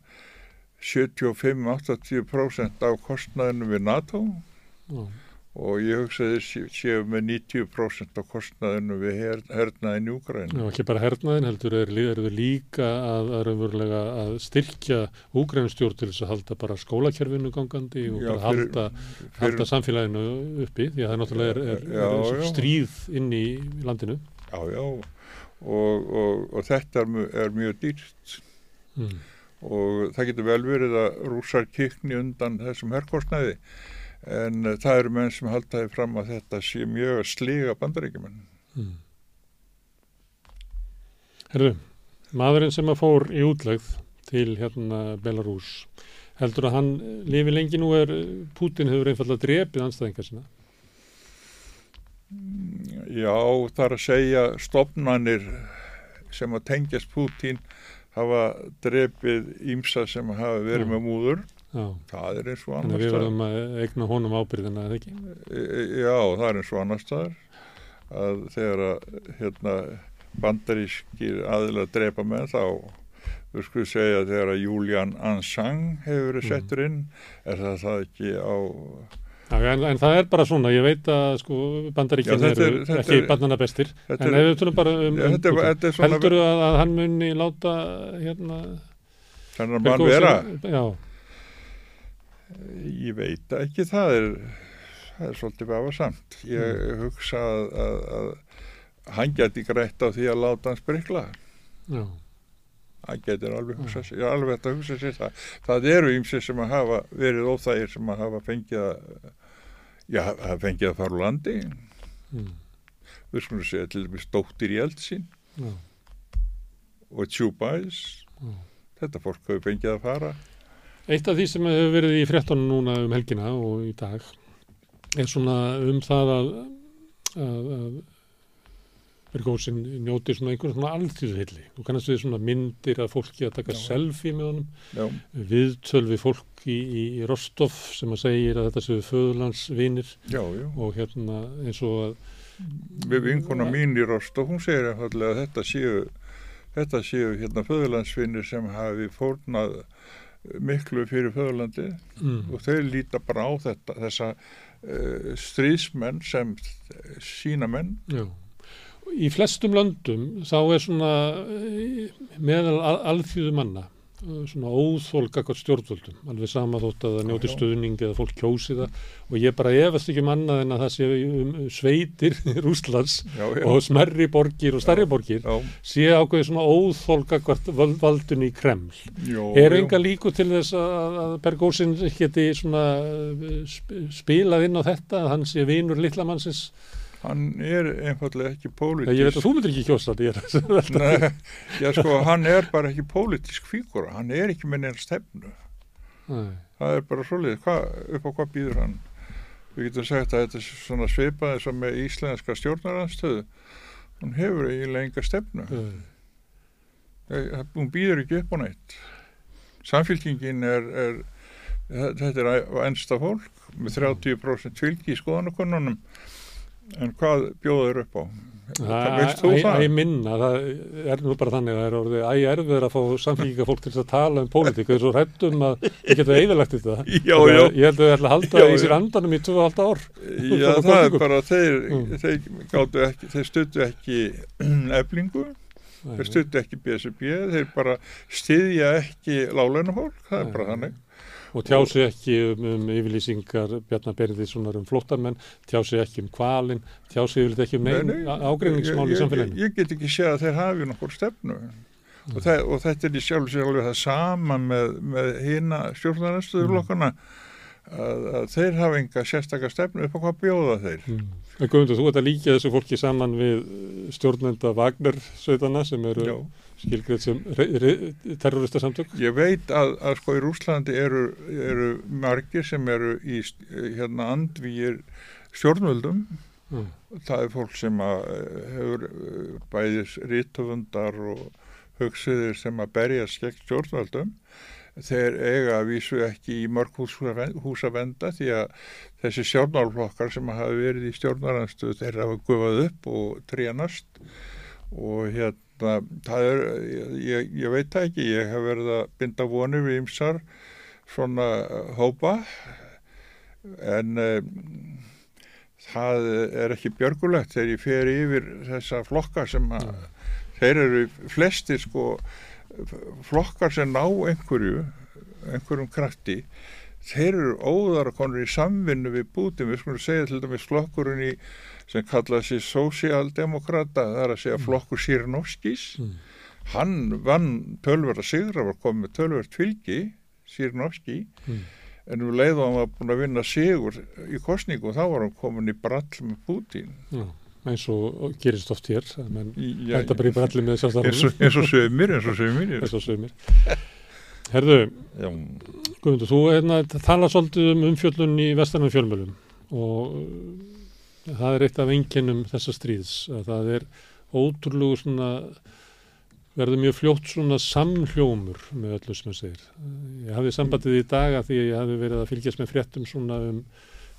75-80% af kostnæðinu við NATO mm. Og ég hugsa þeir séu með 90% af kostnæðinu við her, hernaðin í Úgræn og ekki bara hernaðin heldur er, er við líka að, að, að styrkja Úgrænstjórn til þess að halda bara skólakerfinu gangandi og Já, bara fyrir, halda, fyrir, halda samfélaginu uppi því að það náttúrulega er, er, já, er já. stríð inn í landinu. Já, já. Og, og, og þetta er mjög dýrt. Mm. Og það getur vel verið að rúsar kikni undan þessum herrkostnæði en það eru menn sem haldaði fram að þetta sé mjög sliga bandaríkjumenn hmm. Herru, maðurinn sem að fór í útlegð til hérna Belarus heldur að hann lifi lengi nú er Putin hefur einfallega drepið anstæðingar sína Já, það er að segja stopnannir sem að tengjast Putin hafa drefið ímsa sem hafa verið Já. með múður Já. það er eins og annars Þannig við verðum að eigna honum ábyrðina, eða ekki? E, e, já, það er eins og annars staðar að þegar að hérna, bandarískir aðila drepa með þá við skulum segja að þegar að Julian Ansang hefur verið mm. settur inn er það það ekki á Já, en, en það er bara svona, ég veit að sko, bandaríkinn eru er, ekki bannana bestir, en ef við tölum bara um, um er, heldur þú að, að hann muni láta hérna að mann vera Já Ég veit ekki, það er það er svolítið befa samt ég mm. hugsa að, að, að hann geti greitt á því að láta hann sprikla. Já. Hann getur alveg hugsa sér, ég er alveg hægt að hugsa sér það, það eru ymsið sem að hafa verið óþægir sem að hafa fengið að já, hafa fengið að fara úr landi. Mm. við skulum segja til dæmis Dóttir mm. og Tjúbæs. Mm. þetta fólk hefur fengið að fara Eitt af því sem hefur verið í frettunum núna um helgina og í dag er svona um það að, að, að Bergósin njóti svona einhvern svona alþjóðhilli. Þú kannast við svona myndir að fólki að taka já. selfie með honum, viðtölvi fólki í, í Rostov sem að segir að þetta séu föðurlandsvinir og hérna eins og að... Við vinkona mín í Rostov, hún segir að þetta séu, þetta séu hérna föðurlandsvinir sem hafi fórnað miklu fyrir föðurlandi mm. og þau líta bara á þetta, þessa uh, stríðsmenn sem sína menn. Já í flestum löndum þá er svona eh, meðal alþjóðu eh, svona óþólgakot stjórnvöldum. Alveg sama þótt að það njóti stuðning eða fólk kjósi það. Og ég bara efast ekki manna um en að það sé um sveitir Rúslands já, já. og smerri borgir og starri borgir já, sé ákveði svona óþólgakot valdun í Kreml. Er enga líku til þess að, að Bergósin geti svona eh, spilað inn á þetta að hann sé vinur lillamannsins hann er einfallega ekki pólitísk. Ég veit að þú myndir ekki kjósa þetta já sko hann er bara ekki pólitísk fígura, hann er ekki með neina stefnu. Nei. það er bara svolítið, hva, upp á hvað býður hann? Við getum sagt að þetta er svona svipaði sem með íslenska stjórnaranstöðu hún hefur eiginlega enga stefnu. Nei. hún býður ekki upp á neitt. Samfélkingin er, er þetta er ennsta fólk með 30% fylgi í skoðanakonunum en hvað bjóður upp á? Það veist þú það? Æ minna, það er nú bara þannig að það er orðið æg erfið að fá samfélgíka fólk til að tala um pólitík og þessu rættum að við getum eðalagt þetta já, já. ég held að við ætlum að halda já, í sér andanum í 2,5 ár Já það er bara þeir, mm. þeir, ekki, þeir stötu ekki eflingu þeir stötu ekki BSB þeir bara styðja ekki lálegnafólk, það er bara þannig og tjási ekki um, um yfirlýsingar Bjarnar Berðissonar um flóttamenn tjási ekki um kvalin tjási yfirlýtt ekki um neyn ágreiningsmál í samfélaginu ég, ég get ekki séð að þeir hafi nokkur stefnu og, það, og þetta er í sjálf sér alveg það sama með, með hýna stjórnarnarstöðurlokkana mm. að, að þeir hafa enga sérstakar stefnu upp á hvað bjóða þeir mm. Guðmundur, þú ert að líka þessu fólki saman við stjórnenda Vagner sveitana sem eru Já skilgrið sem terrorista samtök? Ég veit að, að sko í Rúslandi eru, eru margir sem eru í hérna andvíir stjórnvöldum mm. það er fólk sem að eh, hefur eh, bæðis rítöfundar og hugsiðir sem að berjast gegn stjórnvöldum þeir eiga að vísu ekki í mörg húsa venda því að þessi stjórnálflokkar sem hafa verið í stjórnarnarstöðu þeir hafa gufað upp og tríanast og hérna það er, ég, ég veit það ekki, ég hef verið að binda vonir við ymsar svona hópa en um, það er ekki björgulegt þegar ég fer yfir þessa flokka sem að mm. þeir eru flesti sko flokkar sem ná einhverju einhverjum krafti þeir eru óðar að konur í samvinnu við bútum, við skulum segja til dæmis flokkurinn í sem kallaði sér sósialdemokrata, það er að segja mm. flokkur Sýrnóskis mm. hann vann tölverða sigra var komið tölverð fylgi Sýrnóski mm. en um leið og hann var búin að vinna sigur í kostningu þá var hann komin í brall með Putin Já, eins og gerist oft hér þetta bara í bralli með og sögumir eins og sögumir eins og sögumir Herðu, Guðmundur, þú hérna, tala svolítið um umfjöllun í vestanum fjölmjölum og það er eitt af enginnum þessa stríðs að það er ótrúlegu svona verður mjög fljótt svona samhljómur með öllu sem það segir. Ég hafði sambandið í daga því að ég hafði verið að fylgjast með fréttum svona um,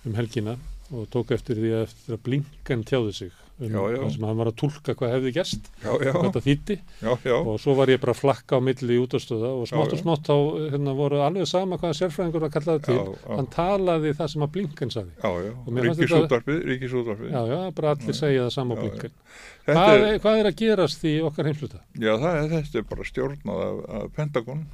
um helgina og tók eftir því að eftir að blinkan tjáði sig um já, já. sem hann var að tólka hvað hefði hvað það þýtti og svo var ég bara að flakka á milli í útastöða og smátt og smátt þá hérna, voru alveg sama hvaða sérfræðingur var kallaði til. Hann talaði það sem að blinkan saði Ríkisútvarfið Ríkisútvarfið Já, já, bara allir segja það sama á blinkan hvað hvað er að gerast í okkar heimsluta? Já, það er, þetta er bara stjórnað af, af Pentagon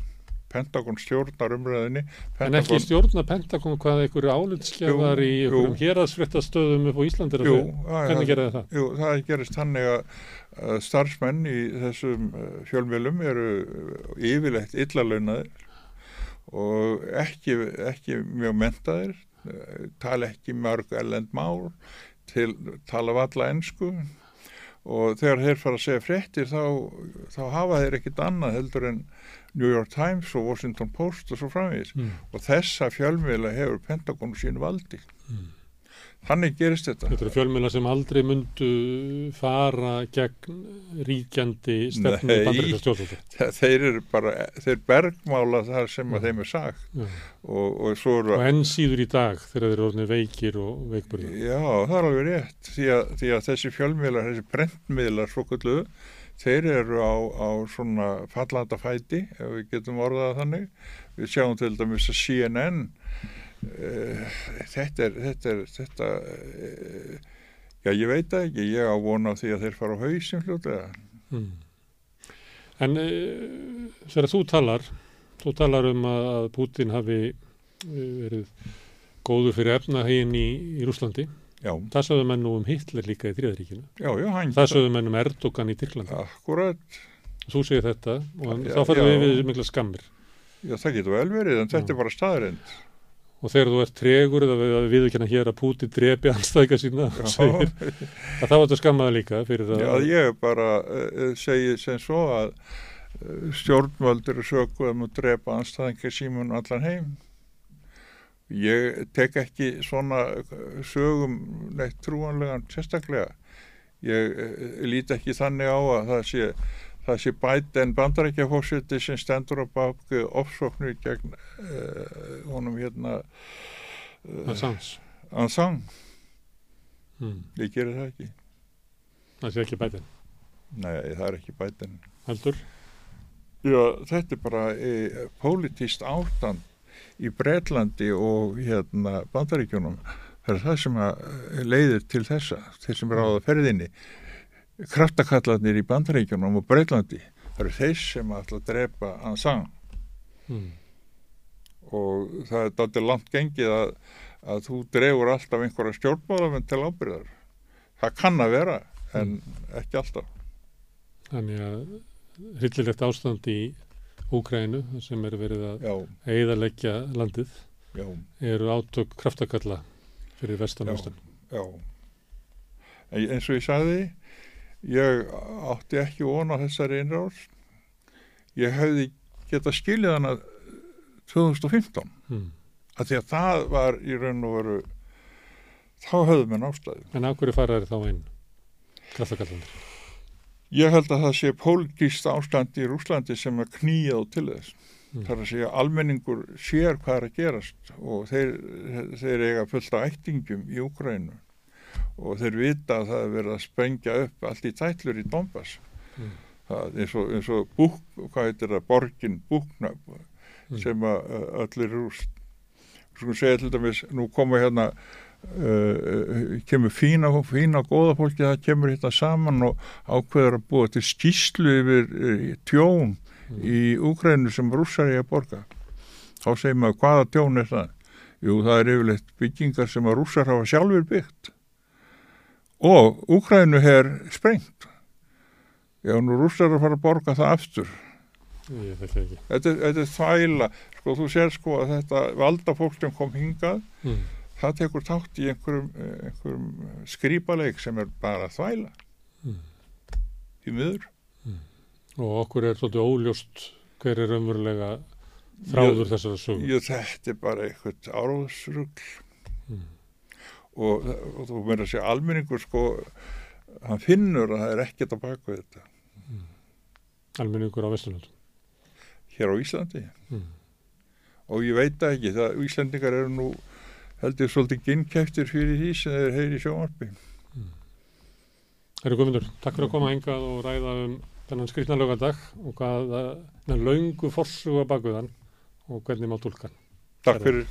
Pentagon stjórnar umræðinni Pentagon... En ekki stjórnar Pentagon hvað einhverju álitskefar í einhverjum héraðsfrittastöðum upp á Íslandir jú, hvernig gerði það? Jú, það gerist þannig að starfsmenn í þessum eh, fjölmjölum eru yfirlegt illalaunaðir og ekki, ekki mjög mentaðir eh, tala ekki mörg ellend mál til tala valla ennsku og þegar þeir fara að segja fréttir þá, þá hafa þeir ekkit annað heldur en New York Times og Washington Post og svo framvegis mm. og þessa fjölmiðla hefur Pentagonu sín valdi mm. þannig gerist þetta Þetta eru fjölmiðla sem aldrei mundu fara gegn ríkjandi stefnu bandaríkja stjórnvöldu Þeir eru bara, þeir bergmála þar sem mm. að þeim er sagt ja. og, og, og enn síður í dag þegar þeir eru orðinni veikir og veikburðar Já, það er alveg rétt því að, því að þessi fjölmiðlar, þessi brentmiðlar svo kulluðu þeir eru á, á svona fallanda fæti ef við getum orðað þannig. Við sjáum til dæmis að CNN uh, eh, þetta er þetta, er, þetta uh, já ég veit ekki ég á vona því að þeir fara á hausin fljóðlega hmm. En uh, þegar þú talar þú talar um að Putin hafi verið góður fyrir efnahegin í, í Rúslandi Já. Það sögðu menn nú um Hitler líka í Þriðaríkinu. Já, já, hann... Það sögðu menn um Erdogan í Tyrklandi. Akkurat. Þú segir þetta og já, þá farum við við mikla skammir. Já, það getur vel verið, en þetta er bara staðrind. og þegar þú ert tregur eða við, við ekki hérna hér að Putin drepi anstæðika sína segir, að þá er þetta skammaða líka fyrir að... Já, ég bara uh, segi sem svo að uh, stjórnvöldur er sökuð um að drepa anstæðingar símun allan heim. Ég tek ekki svona sögum neitt trúanlegan sérstaklega. Ég uh, líti ekki þannig á að það sé það sé bæt en bandarækjafórsiti sem stendur á baki ofsóknu gegn uh, honum hérna uh, Ansans hmm. ég gerir það ekki. Það sé ekki bætin nei það er ekki bætin heldur? Já þetta er bara e, pólitíst ástand í Breitlandi og hérna bandaríkjunum. Það er það sem leiðir til þessa þeir sem er á það ferðinni. Kraftakallarnir í bandaríkjunum og Breitlandi það eru þeir sem ætla að drepa Ansang mm. og það er dátir langt gengið að, að þú drefur alltaf einhverja stjórnbáðamenn til ábyrðar það kann að vera en mm. ekki alltaf. Þannig að hryllilegt ástand í Úkrænu sem eru verið að eiðalegja landið Já. eru átök kraftakalla fyrir vestan ástan Já, Já. eins og ég sagði ég átti ekki vona þessari innráðs ég hefði getað skiljað hana 2015 hmm. að því að það var í raun og veru þá höfðum við nástæði En af hverju faraði þá einn kraftakallandir? Ég held að það sé pólgíst ástand í Rúslandi sem er knýjað til þess hmm. þar að segja almenningur sér hvað er að gerast og þeir, þeir eiga fullt af ættingum í Úkrænu og þeir vita að það er verið að sprengja upp allt í tætlur í Donbass mm. það, eins og, eins og búk, hvað heitir það, borgin búkna mm. sem að allir rúst svona segja til dæmis, nú koma hérna uh, kemur fína fína góða fólki, það kemur hérna saman og ákveður að búa til skýslu yfir uh, tjón mm. í Úgrænu sem rússar er að borga. Þá segir maður hvaða tjón er það? Jú það er yfirleitt byggingar sem að rússar hafa sjálfur byggt. Og Úkrænu er sprengt. Já nú rústar að fara að borga það aftur. Þetta, þetta er þvæla. Sko þú sér sko að þetta valda fólk sem kom hingað mm. Það tekur tátt í einhverjum, einhverjum skrýpaleik sem er bara þvæla mm. í miður mm. og okkur er svolítið óljóst hver er umverulega þráður þessara sögum Jú þetta er bara eitthvað áróðsrugl og, og þú verður að segja almenningur sko hann finnur að það er ekkert að baka þetta mm. Almenningur á Vesturlund Hér á Íslandi mm. og ég veit ekki það Íslandingar eru nú heldur svolítið ginnkæftir fyrir því sem þeir heyri í sjómarbi mm. Herru Guðmundur, takk fyrir að koma engað og ræða um þennan skrifna lögadag og hvað það er laungu forsuga bakuðan og hvernig má tólkan Takk fyrir